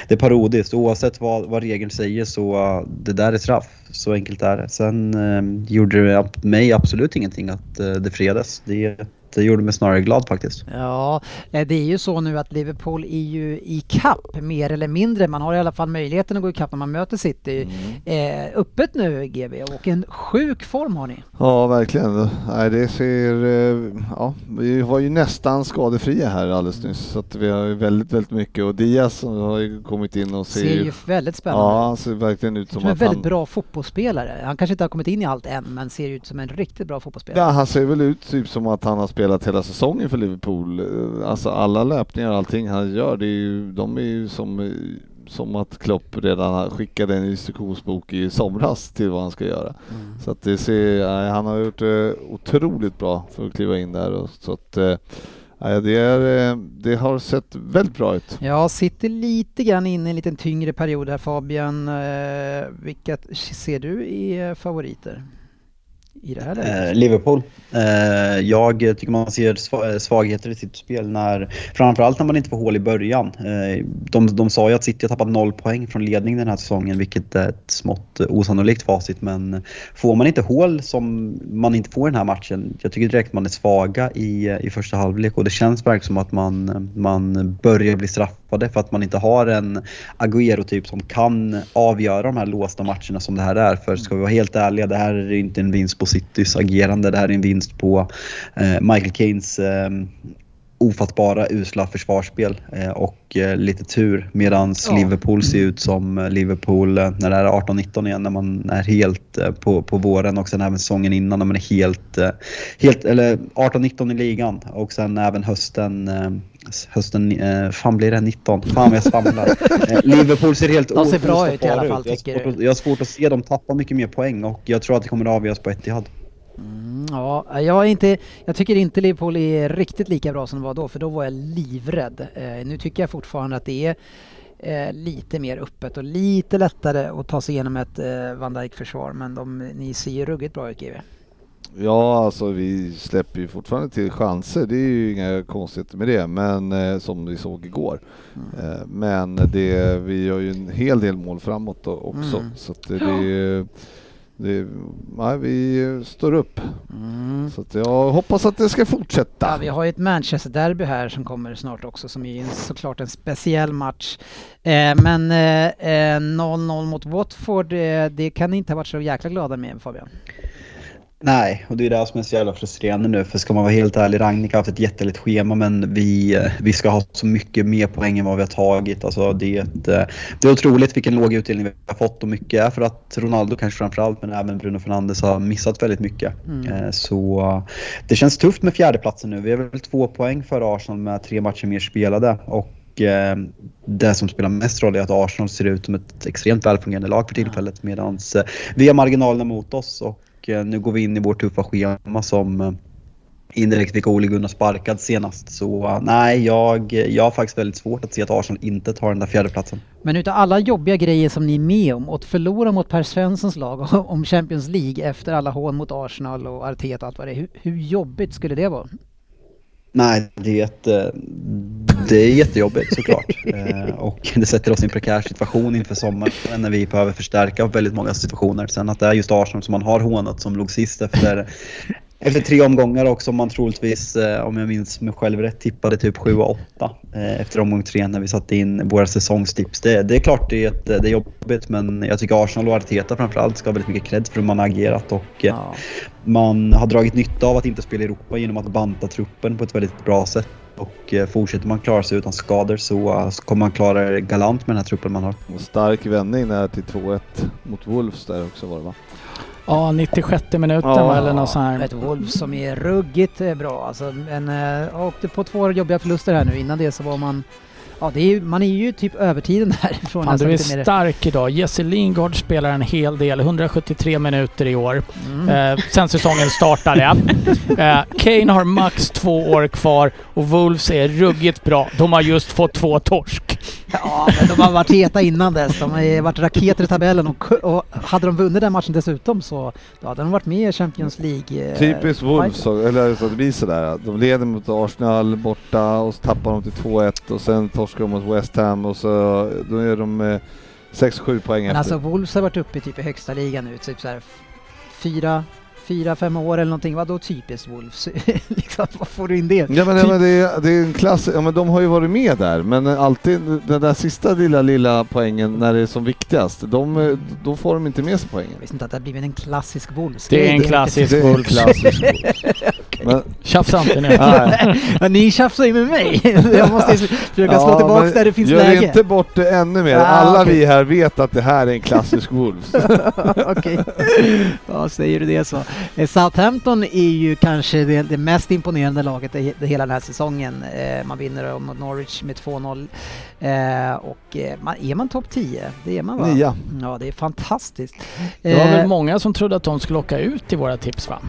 det är parodiskt. Oavsett vad, vad regeln säger så det där är straff. Så enkelt är det. Sen eh, gjorde det mig absolut ingenting att eh, det fredas. Det, det gjorde mig snarare glad faktiskt. Ja, eh, det är ju så nu att Liverpool är ju i kapp mer eller mindre. Man har i alla fall möjligheten att gå i kapp när man möter City. Eh, öppet nu GB och en sjuk form har ni. Ja, verkligen. Nej, det ser... eh, Ja, vi var ju nästan skadefria här alldeles nyss. Så att vi har ju väldigt, väldigt mycket. Och Diaz har ju kommit in och ser, Ser ju väldigt spännande Ja, han ser verkligen ut som Som en väldigt han... bra fotbollsspelare. Han kanske inte har kommit in i allt än, men ser ut som en riktigt bra fotbollsspelare. Ja, han ser väl ut typ som att han har spelat hela säsongen för Liverpool. Eh, Alltså alla löpningar och allting han gör, det är ju, de är ju som, eh, som att Klopp redan skickade en instruktionsbok i somras till vad han ska göra. Så att det ser, han har gjort det otroligt bra för att kliva in där. Och, så att, eh, nej, det, är, eh, det har sett väldigt bra ut. Ja, sitter lite grann inne i en liten tyngre period här Fabian. Eh, vilka ser du eh, favoriter? I det här läget? Eh, Liverpool. Eh, jag tycker man ser svagheter i sitt spel när, framförallt när man inte får hål i början. Eh, de, de sa ju att City har tappat noll poäng från ledning den här säsongen, vilket är ett smått osannolikt facit. Men får man inte hål som man inte får i den här matchen, jag tycker direkt man är svaga i, i första halvlek och det känns verkligen som att man, man börjar bli straffade för att man inte har en Agüero-typ som kan avgöra de här låsta matcherna som det här är. För ska vi vara helt ärliga, det här är inte en vinst på Citys agerande. Det här är en vinst på eh, Michael Keynes eh, ofattbara usla försvarsspel eh, och eh, lite tur medans Ja. Liverpool ser ut som eh, Liverpool när det är 18-19 igen när man är helt på, på våren och sen även säsongen innan när man är helt, helt eller 18-19 i ligan och sen även hösten Hösten, fan blir det 19? Fan jag svamlar. Liverpool ser helt De ser bra ut i alla fall, ut. Jag har svårt Jag har svårt att se dem tappa mycket mer poäng och jag tror att det kommer att avgöras på Etihad. Mm, ja, jag, är inte, jag tycker inte Liverpool är riktigt lika bra som det var då, för då var jag livrädd. Eh, nu tycker jag fortfarande att det är eh, lite mer öppet och lite lättare att ta sig igenom ett eh, Van Dijk-försvar, men de, ni ser ju ruggigt bra ut GW. Ja, alltså vi släpper ju fortfarande till chanser. Det är ju inga konstigheter med det, men eh, som vi såg igår. Eh, men det, vi gör ju en hel del mål framåt också. Mm. Så att det, det, det, nej, vi står upp. Så att jag hoppas att det ska fortsätta. Ja, vi har ju ett Manchester-derby här som kommer snart också som är såklart en speciell match. Eh, men eh, eh, 0-0 mot Watford, eh, det kan ni inte ha varit så jäkla glada med Fabian. Nej, och det är det som är så jävla frustrerande nu. För ska man vara helt ärlig, Rangnick har haft ett jättelätt schema men vi, eh, vi ska ha så mycket mer poäng än vad vi har tagit. Alltså, det, är ett, eh, det är otroligt vilken låg utdelning vi har fått och mycket är för att Ronaldo kanske framförallt men även Bruno Fernandes har missat väldigt mycket. Eh, Så det känns tufft med fjärdeplatsen nu. Vi har väl två poäng före Arsenal med tre matcher mer spelade. Och det som spelar mest roll är att Arsenal ser ut som ett extremt välfungerande lag för tillfället medan vi har marginalerna mot oss. Och och eh, nu går vi in i vårt tuffa schema som eh, indirekt fick Ole Gunnar sparkad senast. Så eh, nej, jag, jag har faktiskt väldigt svårt att se att Arsenal inte tar den där fjärdeplatsen. Men utav alla jobbiga grejer som ni är med om, att förlora mot Per Svenssons lag om Champions League efter alla hån mot Arsenal och Arteta och allt vad det är, hur, hur jobbigt skulle det vara? Nej, det är, det är jättejobbigt såklart. Eh, och det sätter oss i en prekär situation inför sommaren när vi behöver förstärka väldigt många situationer. Sen att det är just Arsenal som man har hånat som låg sist efter, efter tre omgångar och som man troligtvis, eh, om jag minns mig själv rätt, tippade typ 7 och 8 eh, efter omgång tre när vi satte in våra säsongstips. Det, det är klart det är, ett, det är jobbigt men jag tycker Arsenal och Arteta framförallt ska ha väldigt mycket cred för hur man har agerat och Ja. Man har dragit nytta av att inte spela i Europa genom att banta truppen på ett väldigt bra sätt. och eh, fortsätter man klara sig utan skador så, eh, så kommer man klara det galant med den här truppen man har. En stark vändning där till 2-1 mot Wolves där också var det va? Ja, 96 minuten Ja. eller något sånt här. Ett Wolves som är ruggigt eh, bra. Alltså, en, äh, åkte på två jobbiga förluster här nu. Innan det så var man... Ja, är ju, man är ju typ övertiden därifrån. Fan, du är stark idag. Jesse Lingard spelar en hel del, 173 minuter i år. Mm. Eh, sen säsongen startade. eh, Kane har max två år kvar och Wolves är ruggigt bra. De har just fått två torsk. Ja, men de har varit heta innan dess. De har varit raketer i tabellen och, och hade de vunnit den matchen dessutom så då hade de varit med i Champions League. eh, Typiskt Wolves, eller så det blir sådär. De leder mot Arsenal borta och så tappar de till 2-1 och sen torskar de mot West Ham och så då är de eh, 6-7 poäng Men efter. alltså Wolves har varit uppe i typ i högsta ligan nu, typ så här f- fyra, fyra, fem år eller någonting. Vadå typiskt Wolves? liksom, vad får du in det? Ja men, ja, men det, är, det är en klass, ja men de har ju varit med där men alltid den där sista lilla lilla poängen när det är som viktigast, de, då får de inte med sig poängen. Jag visste inte att det har blivit en klassisk Wolves. Det är en klassisk Wolves. klassisk men, Tjafsa inte nu. Ja, ni tjafsar ju med mig! Jag måste försöka slå Ja, tillbaka men där det finns gör läge. inte bort det ännu mer. Ah, Alla okej. vi här vet att det här är en klassisk Wolves. Okej. Ja, säger du det så. Eh, Southampton är ju kanske det, det mest imponerande laget i i hela den här säsongen. Eh, Man vinner mot Norwich med 2-0. Eh, Och man, är man topp 10? Det är man va? Nia. Ja, det är fantastiskt. Det var Eh, väl många som trodde att de skulle åka ut i våra tips va?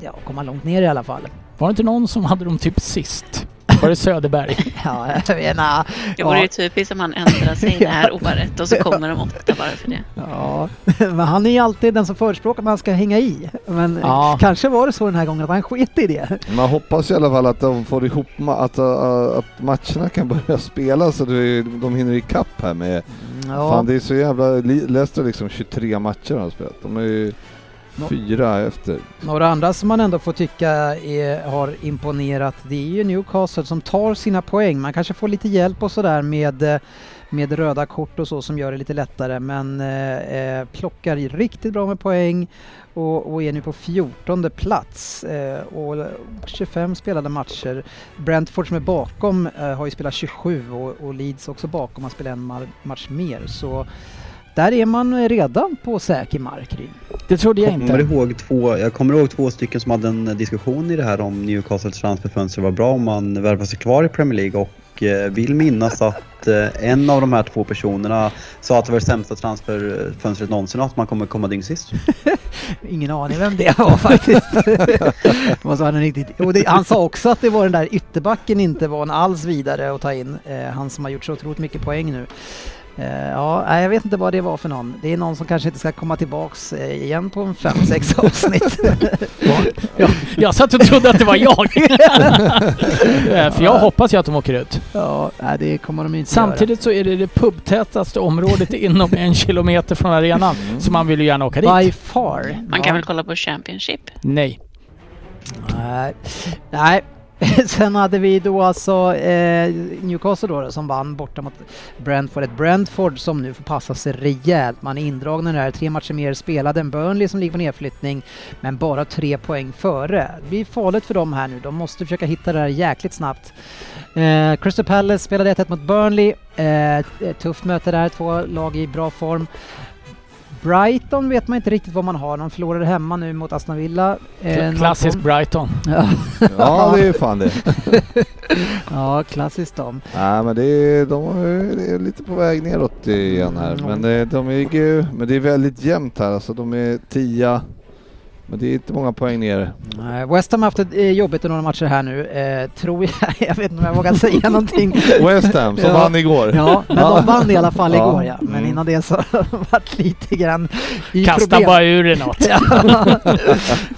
Ja, komma långt ner i alla fall. Var det inte någon som hade dem typ sist? Var det Söderberg? Ja, jag vet inte. Det vore Ja. ju typiskt om han ändrar sig här året och så kommer de åtta bara för det. Ja, men han är ju alltid den som förespråkar att man ska hänga i. Men Ja. kanske var det så den här gången att han sket i det. Man hoppas i alla fall att de får ihop, ma- att, uh, att matcherna kan börja spela så det, de hinner ikapp här med... Ja. Fan det är så jävla... Leicester liksom 23 matcher har spelat. De är ju fyra efter. Några andra som man ändå får tycka är, har imponerat det är ju Newcastle som tar sina poäng. Man kanske får lite hjälp och sådär med, eh, med röda kort och så som gör det lite lättare men eh, eh, plockar riktigt bra med poäng och, och är nu på 14 plats eh, och 25 spelade matcher. Brentford som är bakom eh, har ju spelat 27 och, och Leeds också bakom har spelat en ma- match mer så där är man redan på säker mark. Det trodde jag Kommer inte. ihåg två, jag kommer ihåg två stycken som hade en diskussion i det här om Newcastles transferfönster var bra om man värvar sig kvar i Premier League och eh, vill minnas att eh, en av de här två personerna sa att det var det sämsta transferfönstret någonsin och att man kommer komma dyngsist. Ingen aning vem det var faktiskt. Måste en riktigt... det, han sa också att det var den där ytterbacken inte var en alls vidare att ta in. Eh, han som har gjort så otroligt mycket poäng nu. Eh, ja, jag vet inte vad det var för någon. Det är någon som kanske inte ska komma tillbaks eh, igen på en 5-6 avsnitt. Jag, jag satt och trodde att det var jag. Eh, För jag hoppas ju att de åker ut. ja, det kommer de inte göra. Samtidigt så är det det pubtätaste området inom en kilometer från arenan. Så man vill ju gärna åka By dit. far. Man Ja. kan väl kolla på Championship? Nej. Nej. Nej. Sen hade vi då alltså eh, Newcastle då, då som vann borta mot Brentford. Ett Brentford som nu får passa sig rejält. Man är indragna där, det. Tre matcher mer spelade än Burnley som ligger på nedflyttning. Men bara tre poäng före. Det blir farligt för dem här nu. De måste försöka hitta det här jäkligt snabbt. Eh, Crystal Palace spelade 1-1 mot Burnley. Eh, tufft möte där. Två lag i bra form. Brighton vet man inte riktigt vad man har. De förlorade hemma nu mot Aston Villa. Eh, Klassisk 0-2. Brighton. Ja. Ja det är fan det. ja, klassiskt dem. Nej men det är, de är, det är lite på väg neråt igen här. Mm. Men det, de är ju, men det är väldigt jämnt här alltså. De är tia. Men det är inte många poäng ner. Nej, West Ham har haft det eh, jobbigt i några matcher här nu, eh, tror jag. Jag vet inte om jag vågar säga någonting. West Ham som Ja. vann igår. Ja, men de vann i alla fall Ja. igår ja. Men Mm. innan det så varit lite grann i Kasta problem. bara ur dig något. Ja.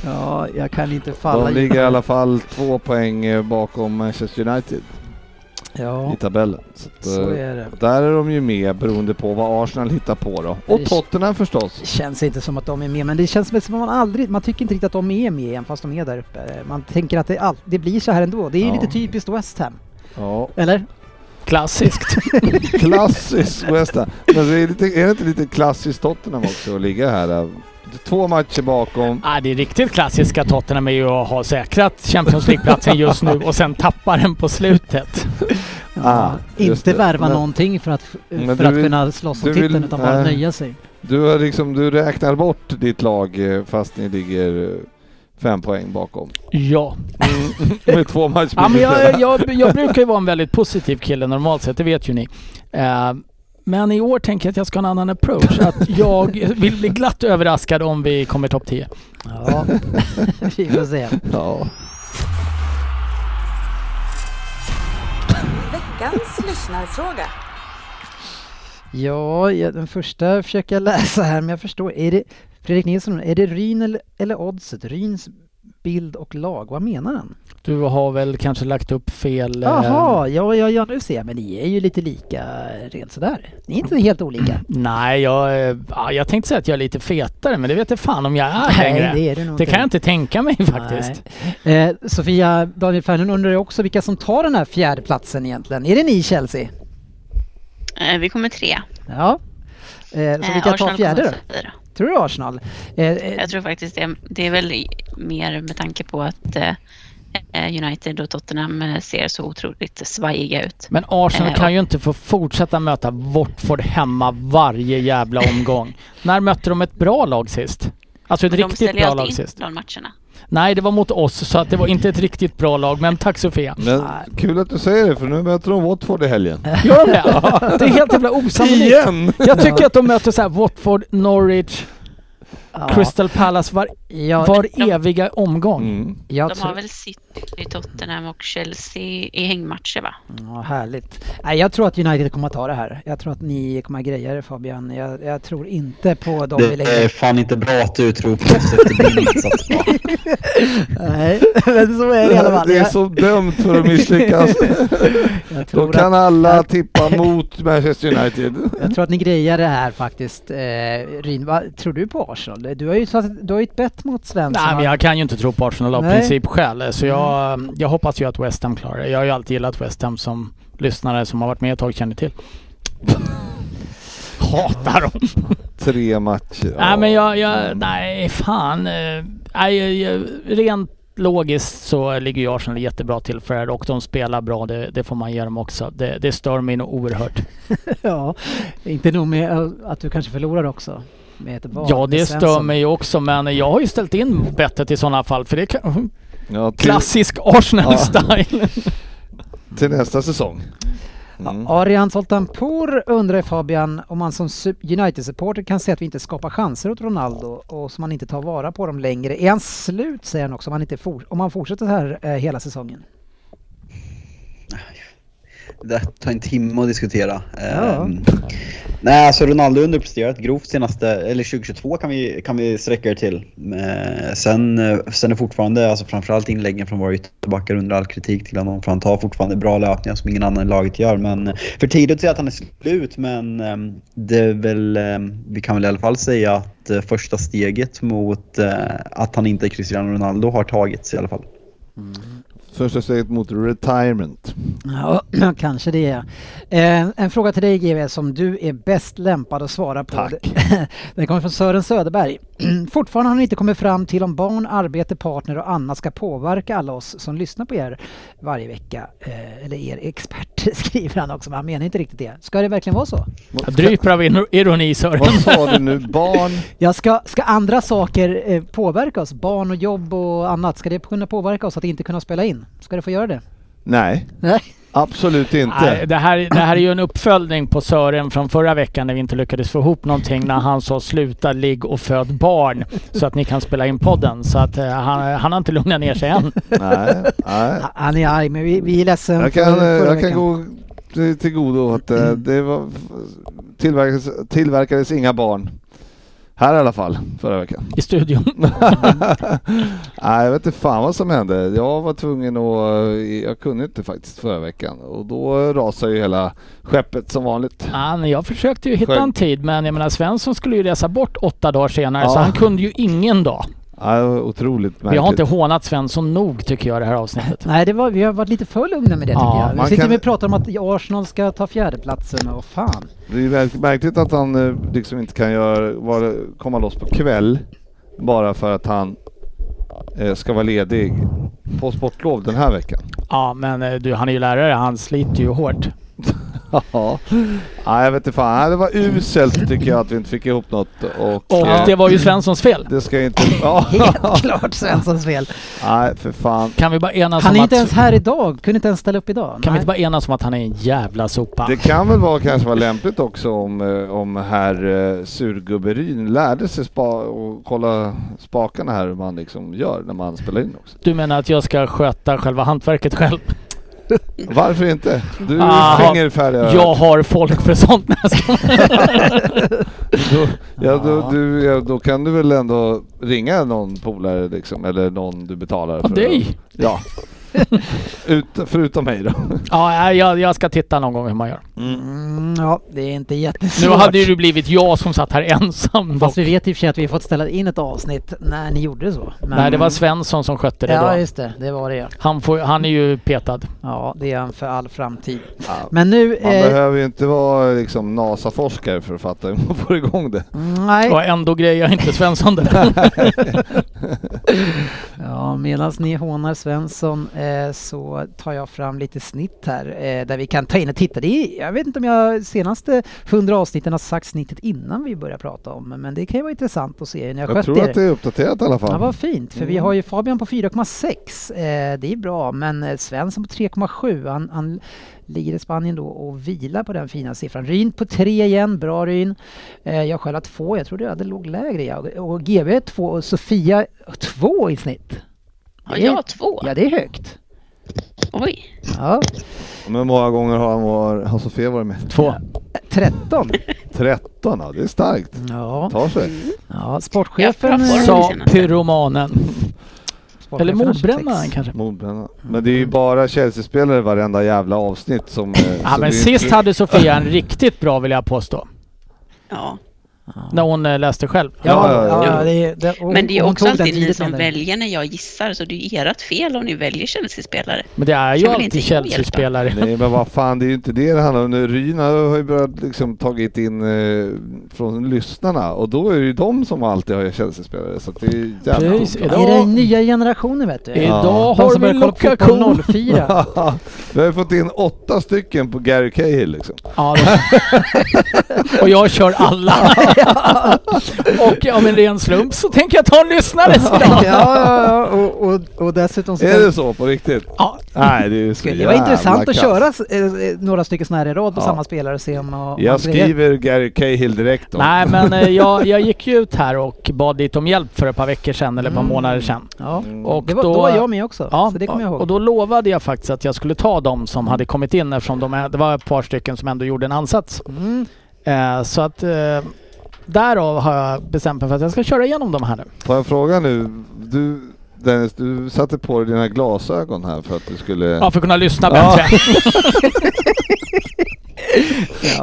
ja, jag kan inte falla De ligger i alla fall två poäng eh, bakom Manchester United Ja, i tabellen. Så, att, så eh, är det. där är de ju med beroende på vad Arsenal hittar på då. Och Det- Tottenham förstås. Det känns inte som att de är med, men det känns som att man aldrig, man tycker inte riktigt att de är med igen fast de är där uppe. Man tänker att det, all, det blir så här ändå. Det är ju Ja. lite typiskt West Ham. Ja. Eller? Klassiskt. Klassiskt West Ham. Men det är, lite, är det inte lite klassiskt Tottenham också att ligga här? Två matcher bakom. Ja, det är riktigt klassiska Tottenham är ju att ha säkrat Champions League-platsen just nu och sen tappa den på slutet. Ah, inte det. värva Men- någonting för att, för att vill- kunna slåss om du vill- titeln utan bara nej. nöja sig. Du, har liksom, du räknar bort ditt lag eh, fast ni ligger eh, fem poäng bakom. Ja. Med två matcher ja men jag, jag, jag brukar ju vara en väldigt positiv kille normalt sett, det vet ju ni. Eh, men i år tänker jag att jag ska ha en annan approach. Att jag vill bli glatt överraskad om vi kommer topp 10. Ja, vi får se. Ja. Veckans lyssnarfråga. Ja, den första försöker jag läsa här men jag förstår. Är det, Fredrik Nilsson, är det Ryn eller, eller Oddset? Ryns bild och lag, vad menar han? Du har väl kanske lagt upp fel... eh, Jaha, ja, ja, ja, nu ser jag. Men ni är ju lite lika rent sådär. Ni är inte helt olika. Nej, jag, eh, ja, jag tänkte säga att jag är lite fetare, men det vet jag fan om jag är längre. det är nog Det kan jag inte tänka mig faktiskt. Nej. Eh, Sofia, Daniel Fernlund undrar ju också vilka som tar den här fjärde platsen egentligen. Är det ni Chelsea? Eh, Vi kommer tre. Ja. Eh, så Eh, vilka tar fjärde då? fyra. Tror du Arsenal? Eh, eh, Jag tror faktiskt det. Det är väl mer med tanke på att eh, United och Tottenham eh, ser så otroligt svajiga ut. Men Arsenal Eh, kan ju inte få fortsätta möta Watford hemma varje jävla omgång. När mötte de ett bra lag sist? Alltså ett Men de riktigt ställer ju bra lag alltid in sist. de matcherna. Nej, det var mot oss så att det var inte ett riktigt bra lag. Men tack Sofia. Men kul att du säger det för nu möter de Watford i helgen. Gör det? Det är helt jävla osannolikt. Igen! Jag tycker att de möter så här Watford, Norwich, ja, Crystal Palace var, ja, var eviga omgång. Mm. jag De tror- har väl City, Tottenham och Chelsea i hängmatcher va? Ja, härligt. Nej, jag tror att United kommer att ta det här. Jag tror att ni kommer att greja det Fabian. Jag, jag tror inte på dem Det är fan inte bra att du tror på oss efter din insats. Nej, men så är det i alla fall. Det är så dömt för att misslyckas. Då tror kan att, alla tippa mot Manchester United. jag tror att ni grejar det här faktiskt. Eh, Ryn, vad tror du på Arsenal? Du har ju, du har ju ett bett mot Svensson. Nej, men jag kan ju inte tro på Arsenal av Nej. princip själv. Så jag, jag hoppas ju att West Ham klarar det. Jag har ju alltid gillat West Ham som lyssnare som har varit med ett tag känner till. Hatar dem. Tre matcher. Nej men jag, jag Mm. nej fan. eh, Nej, jag- jag- rent logiskt så ligger ju Arsenal jättebra till för det här och de spelar bra. Det, det får man ge dem också. Det, det stör mig nog oerhört. Ja, inte nog med eh, att du kanske förlorar också. Med ett val Ja det stör mig också men jag har ju ställt in bettet i sådana fall för det kan, Ja, till, klassisk Arsenal-style. till nästa säsong. Mm. Ja, Arian Soltanpour undrar Fabian om man som sup- United-supporter kan säga att vi inte skapar chanser åt Ronaldo och som man inte tar vara på dem längre. Är han slut säger han också om han, inte for- om han fortsätter så här eh, hela säsongen? Det tar en timme att diskutera. Ja. Ehm, nej, alltså Ronaldo underpresterat grovt senaste, eller 2022 kan vi, kan vi sträcka det till. Eh, sen, eh, sen är fortfarande, alltså framförallt inläggen från våra ytterbackar under all kritik till honom. För han tar fortfarande bra löpningar som ingen annan i laget gör. Men eh, för tidigt att säga att han är slut, men ehm, det är väl, ehm, vi kan väl i alla fall säga att eh, första steget mot att han inte är Cristiano Ronaldo har tagits i alla fall. Första steget mot retirement. Ja, kanske det. Eh, en fråga till dig GW som du är bäst lämpad att svara på. Tack. Den kommer från Sören Söderberg. Fortfarande har ni inte kommit fram till om barn, arbete, partner och annat ska påverka alla oss som lyssnar på er varje vecka. Eh, eller er experter skriver han också, men han menar inte riktigt det. Ska det verkligen vara så? Jag dryper av ir- ironi Sören. Vad sa du nu? Barn? Ja, ska, ska andra saker eh, påverka oss? Barn och jobb och annat, ska det kunna påverka oss att inte kunna spela in? Ska det få göra det? Nej, Nej. absolut Nej, inte. det, här, det här är ju en uppföljning på Sören från förra veckan när vi inte lyckades få ihop någonting när han sa sluta ligg och föd barn så att ni kan spela in podden. Så att eh, han, han har inte lugnat ner sig än. Nej, nej. Han är arg, men vi, vi är ledsen Jag kan, för jag kan gå till, till godo att eh, det var, tillverkades, tillverkades inga barn. Här i alla fall, förra veckan. i studion. Nej, jag vet inte fan vad som hände. Jag var tvungen att... Jag kunde inte faktiskt förra veckan och då rasade ju hela skeppet som vanligt. Ja, men jag försökte ju hitta en tid men jag menar Svensson skulle ju resa bort åtta dagar senare så Ja. han kunde ju ingen dag. Ja, otroligt märkligt. Vi har inte hånat Svensson nog tycker jag det här avsnittet. Nej, det var, vi har varit lite för lugna med det Ja, tycker jag. man Vi sitter kan- och pratar om att Arsenal ska ta fjärdeplatsen och fan. Det är märkligt att han eh, liksom inte kan göra, vara, komma loss på kväll bara för att han eh, ska vara ledig på sportlov den här veckan. Ja, men eh, du, han är ju lärare. Han sliter ju hårt. Ja, Nej, jag vet inte fan. Det var uselt tycker jag att vi inte fick ihop något. Och, Och eh, det var ju Svenssons fel. det ska inte... Ja. Helt klart Svenssons fel. Nej, för fan. Kan vi bara enas Han om är att... inte ens här idag, kunde inte ens ställa upp idag. Kan vi Nej. inte bara enas om att han är en jävla sopa? Det kan väl vara, kanske vara lämpligt också om, eh, om herr uh, Surgubberin lärde sig spa och kolla spakarna här hur man liksom gör när man spelar in också. Du menar att jag ska sköta själva hantverket själv? Varför inte? Du är Aha. fingerfärdig. Jag har folk för sånt nästan. Då, ja, då, du, ja, då kan du väl ändå ringa någon polare liksom, eller någon du betalar Av dig? Ja. Ut, förutom mig då. Ja, jag, jag ska titta någon gång hur man gör. Mm, ja, det är inte Nu jättesvårt. hade ju du blivit jag som satt här ensam dock. Fast vi vet i och för sig att vi fått ställa in ett avsnitt när ni gjorde så. Men... Nej, det var Svensson som skötte det Ja, då. just det. Det var det ja. Han, får, han är ju petad. Ja, det är han för all framtid. Ja. Men nu... Man Eh, behöver ju inte vara liksom NASA-forskare för att fatta hur man får igång det. nej. Och ändå grejer inte Svensson det. Ja, medan ni hånar Svensson eh, så tar jag fram lite snitt här eh, där vi kan ta in och titta. Det är, jag vet inte om jag senaste 100 avsnitten har sagt snittet innan vi börjar prata om men det kan ju vara intressant att se när jag, Jag tror er. att det är uppdaterat i alla fall. Ja, vad fint, för vi Mm. har ju Fabian på 4,6. Eh, det är bra, men eh, Svensson på 3,7. Han, han ligger i Spanien då och vilar på den fina siffran. Ryn på 3 igen, bra Ryn. Eh, jag själv har 2, jag trodde jag hade låg lägre. Och GB 2 och Sofia 2 i snitt. Har Det är- jag två? Ja, det är högt. Oj. Ja, Men hur många gånger har, han var, har Sofia varit med? Två. 13. 13, ja, det är starkt. Ja, Tar sig. ja sportchefen... Jag. Sa pyromanen. Eller mordbrännaren 26. kanske. Mordbrännare. Men det är ju bara Chelsea-spelare i varenda jävla avsnitt som... eh, Ja men sist inte- hade Sofia en riktigt bra vill jag påstå. Ja. När hon eh, läste själv. Ja, Ja, ja, ja, ja. det, det, och- Men det är hon också alltid ni som väljer när jag gissar, så det är ju ert fel om ni väljer Chelsea-spelare. Men det är ju alltid? Chelsea-spelare. Nej men vad fan, det är ju inte det det handlar om. Nu, Ryna har ju börjat liksom tagit in eh, från lyssnarna och då är det ju de som alltid har Chelsea-spelare så det är jävla Precis. Det är den nya generationen vet du. Idag har vi Lukaku. fotboll 04. Vi har ju fått in åtta stycken på Gary Cahill liksom. Ja, det- och jag kör alla. och om en ren slump så tänker jag ta en lyssnare ja, idag. ja, ja. Och, och, och dessutom så Är det så på riktigt? Ja, Nej det är ju så skulle det jävla intressant att kass. köra eh, eh, några stycken sådana här i rad på Ja. samma spelare och se om... om Jag skriver Gary Cahill direkt då. Nej men eh, jag, jag gick ju ut här och bad lite om hjälp för ett par veckor sedan eller ett par Mm. månader sedan. Ja. Mm. Och Det var, då, var jag med också, Ja, så det kommer jag ihåg. och då lovade jag faktiskt att jag skulle ta de som hade kommit in eftersom de, det var ett par stycken som ändå gjorde en ansats. Mm. Eh, så att eh, därav har jag bestämt mig för att jag ska köra igenom de här nu. Får jag fråga nu? Du Dennis, du satte på dig dina glasögon här för att du skulle... Ja, för att kunna lyssna bättre. Ja,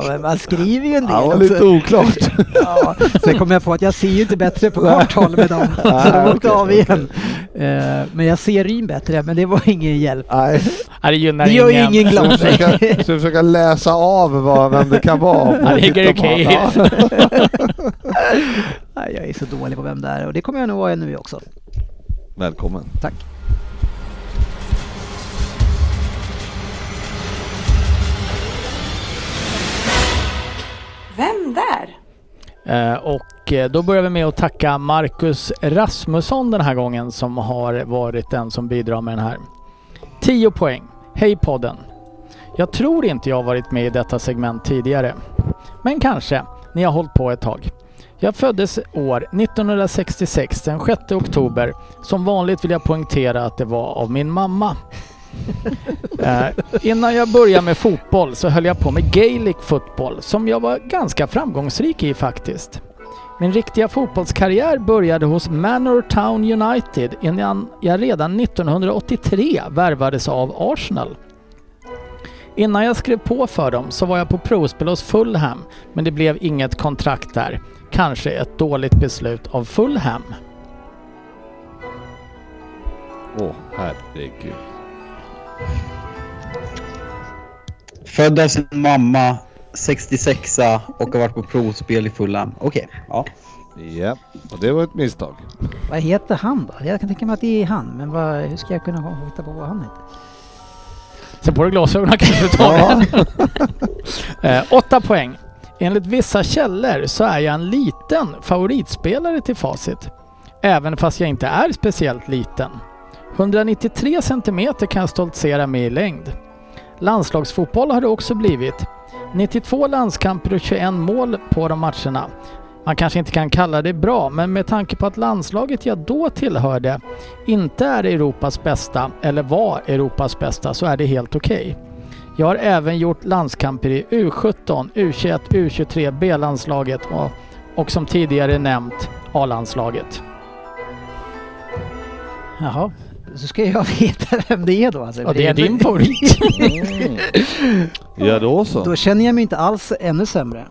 men man skriver ju en del Ja, det var lite oklart. Ja, sen kom jag på att jag ser ju inte bättre på kort håll med dem, så de åkte okej, av igen. Eh, men jag ser Ryn bättre, men det var ingen hjälp. Nej, Ja, det gynnar Det gör ju ingen. ingen så glad. försöka, så försöka läsa av vad, vem det kan vara. Ja, det är. Ja. Nej, jag är så dålig på vem det är och det kommer jag nog vara nu också. Välkommen. Tack. Vem där? Eh, och eh, då börjar vi med att tacka Marcus Rasmusson den här gången som har varit den som bidrar med den här. 10 poäng. Hej podden! Jag tror inte jag har varit med i detta segment tidigare. Men kanske. Ni har hållit på ett tag. Jag föddes år 1966 den 6 oktober. Som vanligt vill jag poängtera att det var av min mamma. Eh, innan jag började med fotboll så höll jag på med Gaelic fotboll som jag var ganska framgångsrik i faktiskt. Min riktiga fotbollskarriär började hos Manor Town United innan jag redan 1983 värvades av Arsenal. Innan jag skrev på för dem så var jag på provspel hos Fulham men det blev inget kontrakt där. Kanske ett dåligt beslut av Fulham. Åh, herregud. Född av sin mamma, 66 och har varit på provspel i Fulham. Okej, ja. Ja, och det var ett misstag. Vad heter han då? Jag kan tänka mig att det är han, men vad, hur ska jag kunna hitta på vad han heter? Sen på dig glasögonen kanske du tar det. eh, åtta poäng. Enligt vissa källor så är jag en liten favoritspelare till facit. Även fast jag inte är speciellt liten. 193 centimeter kan jag stoltsera med i längd. Landslagsfotboll har det också blivit. 92 landskamper och 21 mål på de matcherna. Man kanske inte kan kalla det bra, men med tanke på att landslaget jag då tillhörde inte är Europas bästa, eller var Europas bästa, så är det helt okej. Jag har även gjort landskamper i U17, U21, U23, B-landslaget och, och som tidigare nämnt A-landslaget. Jaha, så ska jag veta vem det är då alltså. Ja, det är din favorit. Mm. Ja, då så. Då känner jag mig inte alls ännu sämre.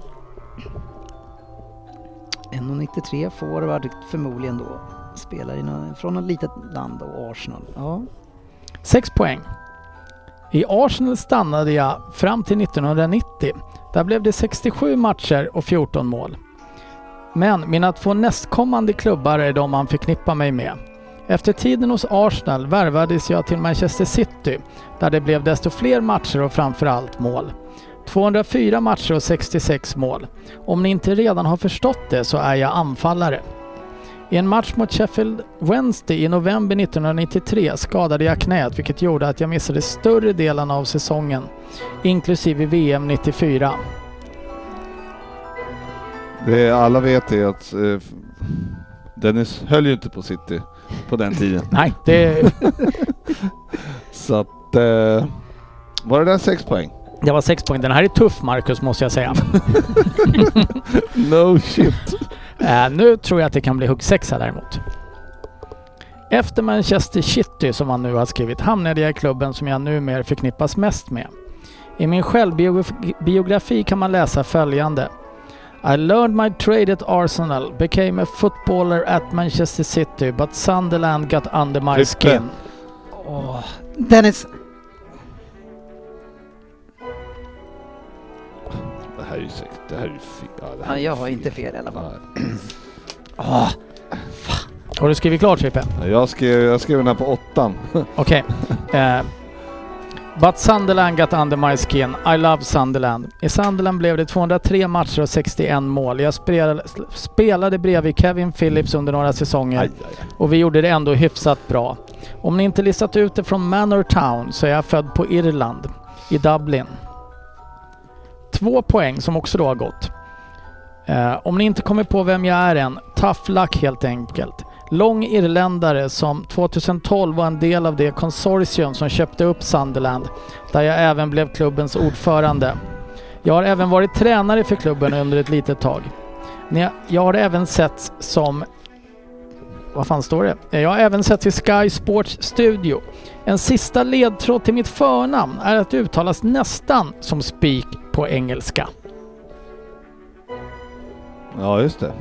1,93 forward förmodligen då. Spelar i någon, från något litet land då, Arsenal. Ja. 6 poäng. I Arsenal stannade jag fram till 1990. Där blev det 67 matcher och 14 mål. Men mina två nästkommande klubbar är de man förknippar mig med. Efter tiden hos Arsenal värvades jag till Manchester City där det blev desto fler matcher och framförallt mål. 204 matcher och 66 mål. Om ni inte redan har förstått det så är jag anfallare. I en match mot Sheffield Wednesday i november 1993 skadade jag knät vilket gjorde att jag missade större delen av säsongen, inklusive VM 94. Det alla vet är att eh, Dennis höll ju inte på City på den tiden. Nej, det, Så att... Eh, var det där sex poäng? det var 6 poäng. Den här är tuff Marcus måste jag säga. No shit. Eh, nu tror jag att det kan bli hugg 6 här däremot. Efter Manchester City, som han nu har skrivit, hamnade jag i klubben som jag numera förknippas mest med. I min självbiografi kan man läsa följande. I learned my trade at Arsenal, became a footballer at Manchester City, but Sunderland got under my Frippe. skin. Åh, Dennis! Det här är ju säkert... Det här är ju fel. Ja, det här Ja, är jag har inte fel i alla fall. Åh, Har du skrivit klart Frippe? Jag skrev, jag skrev den här på åttan. Okej. Eh, But Sunderland got under my skin. I love Sunderland. I Sunderland blev det 203 matcher och 61 mål. Jag spelade, spelade bredvid Kevin Phillips under några säsonger Aj, aj, aj. och vi gjorde det ändå hyfsat bra. Om ni inte listat ut det från Manor Town så är jag född på Irland, i Dublin. Två poäng som också då har gått. Eh, om ni inte kommer på vem jag är än, tough luck helt enkelt. Lång irländare som 2012 var en del av det konsortium som köpte upp Sunderland, där jag även blev klubbens ordförande. Jag har även varit tränare för klubben under ett litet tag. Jag har även sett som... Vad fan står det? Jag har även sett i Sky Sports Studio. En sista ledtråd till mitt förnamn är att det uttalas nästan som speak på engelska. Ja, just det.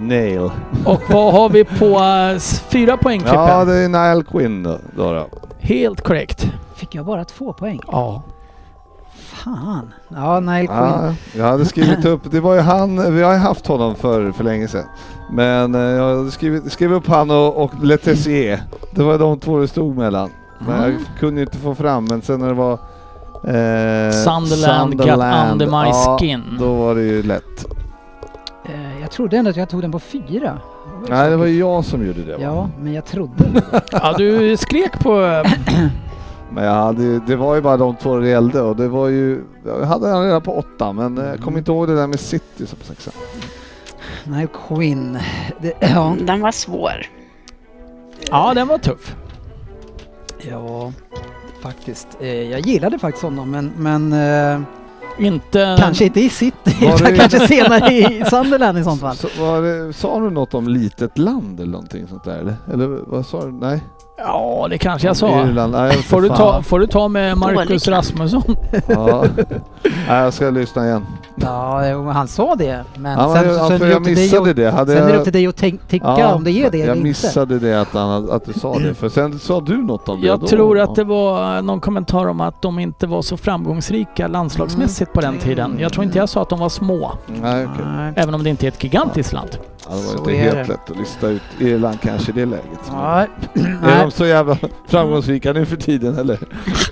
Nail. Och vad har vi på s- fyra poäng? Ja, det är Nile Quinn då. då, då. Helt korrekt. fick jag bara två poäng? Ja. Fan. Ja, Nile Quinn. Ja, jag hade skrivit upp, det var ju han, vi har ju haft honom för, för länge sedan. Men eh, jag hade skrivit, skrev upp han och, och Letessier. Det var de två det stod mellan. Men jag kunde ju inte få fram, men sen när det var eh, Sunderland got under my ja, skin. Då var det ju lätt. Jag trodde ändå att jag tog den på fyra. Nej, det var ju jag som gjorde det. Va? Ja, men jag trodde. ja, du skrek på... eh, Men jag hade, det var ju bara de två det gällde och det var ju, jag hade den redan på åtta men eh, jag kommer inte ihåg det där med City som sexa. Nile Quinn. Det, ja. Den var svår. Ja, den var tuff. ja, faktiskt. Eh, jag gillade faktiskt honom, men, men Inte... kanske inte i City. Utan det- kanske senare i Sunderland i sånt fall. Så, det, sa du något om litet land eller någonting sånt där eller? Eller vad sa du? Nej? Ja, det kanske jag sa. Irland? Nej, Får du, ta, får du ta med Marcus. Rasmusson? Ja. Nej, jag ska lyssna igen. Ja, han sa det. Men Ja, sen, ja, sen, det jag missade det. Hade sen är det upp till dig att tycka Ja, om det är det Jag eller inte. missade det att, han, att du sa det, för sen sa du något om det. Jag då. tror att det var någon kommentar om att de inte var så framgångsrika landslagsmässigt på den tiden. Jag tror inte jag sa att de var små, Nej. Nej. även om det inte är ett gigantiskt land. Ja, det var Så inte är helt det. lätt att lista ut Irland kanske i det läget. Nej. Är Nej. de så jävla framgångsrika nu för tiden eller?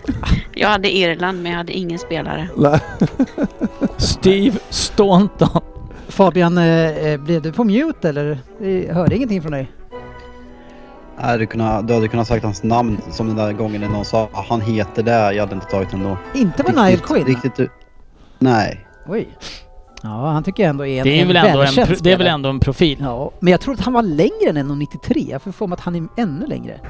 Jag hade Irland men jag hade ingen spelare. Nej. Steve Staunton. Fabian, eh, eh, blev du på mute eller? Jag hörde ingenting från dig. Nej, du, kunna, du hade kunnat sagt hans namn som den där gången när någon sa "Ah, han heter det. Jag hade inte tagit den då. Inte på Nile Quinn? Riktigt du. Nej. Oj. Ja, han tycker jag ändå är en, Det är en väl ändå en, pro- det är väl ändå en profil? Ja, men jag tror att han var längre än 1,93. Jag får för mig att han är ännu längre.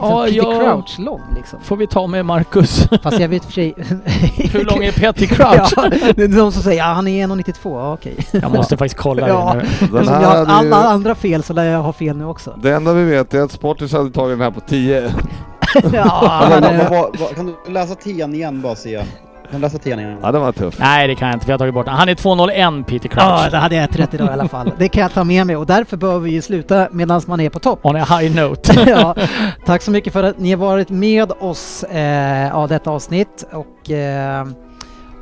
Ja, Peter ja. Crouch lång liksom. Får vi ta med Marcus. Fast jag vet för sig... Hur lång är Peter Crouch? ja, det är någon som säger ja, han är 1,92. Ja, okej. Jag måste faktiskt kolla Ja. det nu. Den jag har hade ju- alla andra fel så lär jag ha fel nu också. Det enda vi vet är att Sportis hade tagit den här på 10. ja, men, vad- kan du läsa tian igen bara se? Du läsa tian igen? Ja, den var tuff. Nej, det kan jag inte för jag har tagit bort den. Han är 201 Peter ja, Crouch. det hade jag rätt idag i alla fall. Det kan jag ta med mig och därför bör vi ju sluta medan man är på topp. On a high note. ja, tack så mycket för att ni har varit med oss eh, av detta avsnitt och eh,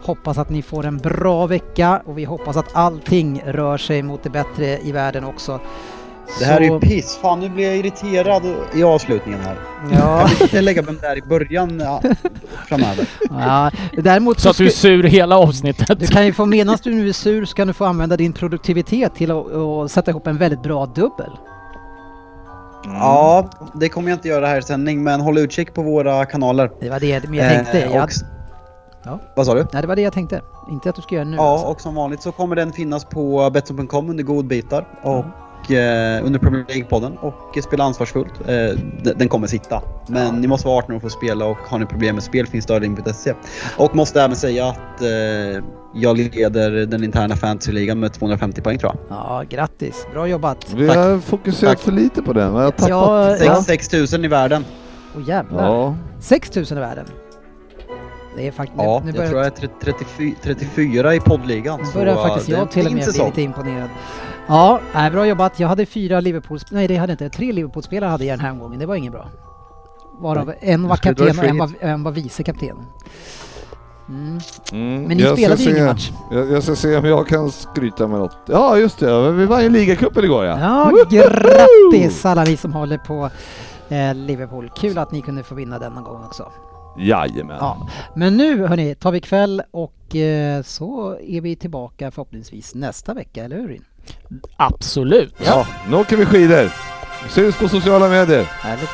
hoppas att ni får en bra vecka och vi hoppas att allting rör sig mot det bättre i världen också. Det här är ju Så- piss. Fan nu blir jag irriterad i avslutningen här. Ja, Kan vi inte lägga den där i början ja, framöver? ja. Däremot Så så att du är sur hela avsnittet. du kan ju få, medan du nu är sur så kan du få använda din produktivitet till att, att sätta ihop en väldigt bra dubbel. Ja, det kommer jag inte göra här i sändning men håll utkik på våra kanaler. Det var det jag tänkte. Eh, Jag, och, Ja. Vad sa du? nej, det var det jag tänkte. Inte att du ska göra nu. Ja, alltså. och som vanligt så kommer den finnas på Betsson.com under godbitar och eh, under Premier League-podden och Spela ansvarsfullt. Eh, den kommer sitta. Men ni måste vara 18 år för att spela och har ni problem med spel finns stödlinjen.se. Och måste även säga att eh, jag leder den interna fantasyligan med 250 poäng tror jag. Ja, grattis. Bra jobbat. Vi Tack. har fokuserat Tack. för lite på den. Vi har tappat. Ja, ja. 6 6000 i världen. Åh jävlar. Ja. 6000 i världen. Det är faktiskt... Ja, nu jag börjar, tror jag är tre- 34, 34 i poddligan. nu så, börjar eh, faktiskt jag till och med bli lite imponerad. Ja, nej, bra jobbat. Jag hade fyra Liverpool... Nej, det hade jag inte. Tre Liverpool-spelare hade jag den här omgången. Det var inget bra. Varav en var kapten och en var, en var vice kapten. Mm. Mm, Men ni spelade ju ingen match. Jag, jag ska se om jag kan skryta med något. Ja, just det. Vi vann ju ligacupen igår ja. Ja, grattis alla ni som håller på eh, Liverpool. Kul att ni kunde få vinna denna gång också. Jajamän. Ja. Men nu hörni, tar vi kväll och eh, så är vi tillbaka förhoppningsvis nästa vecka, eller hur? Absolut. Ja, nu åker vi skidor. Vi syns på sociala medier. Härligt.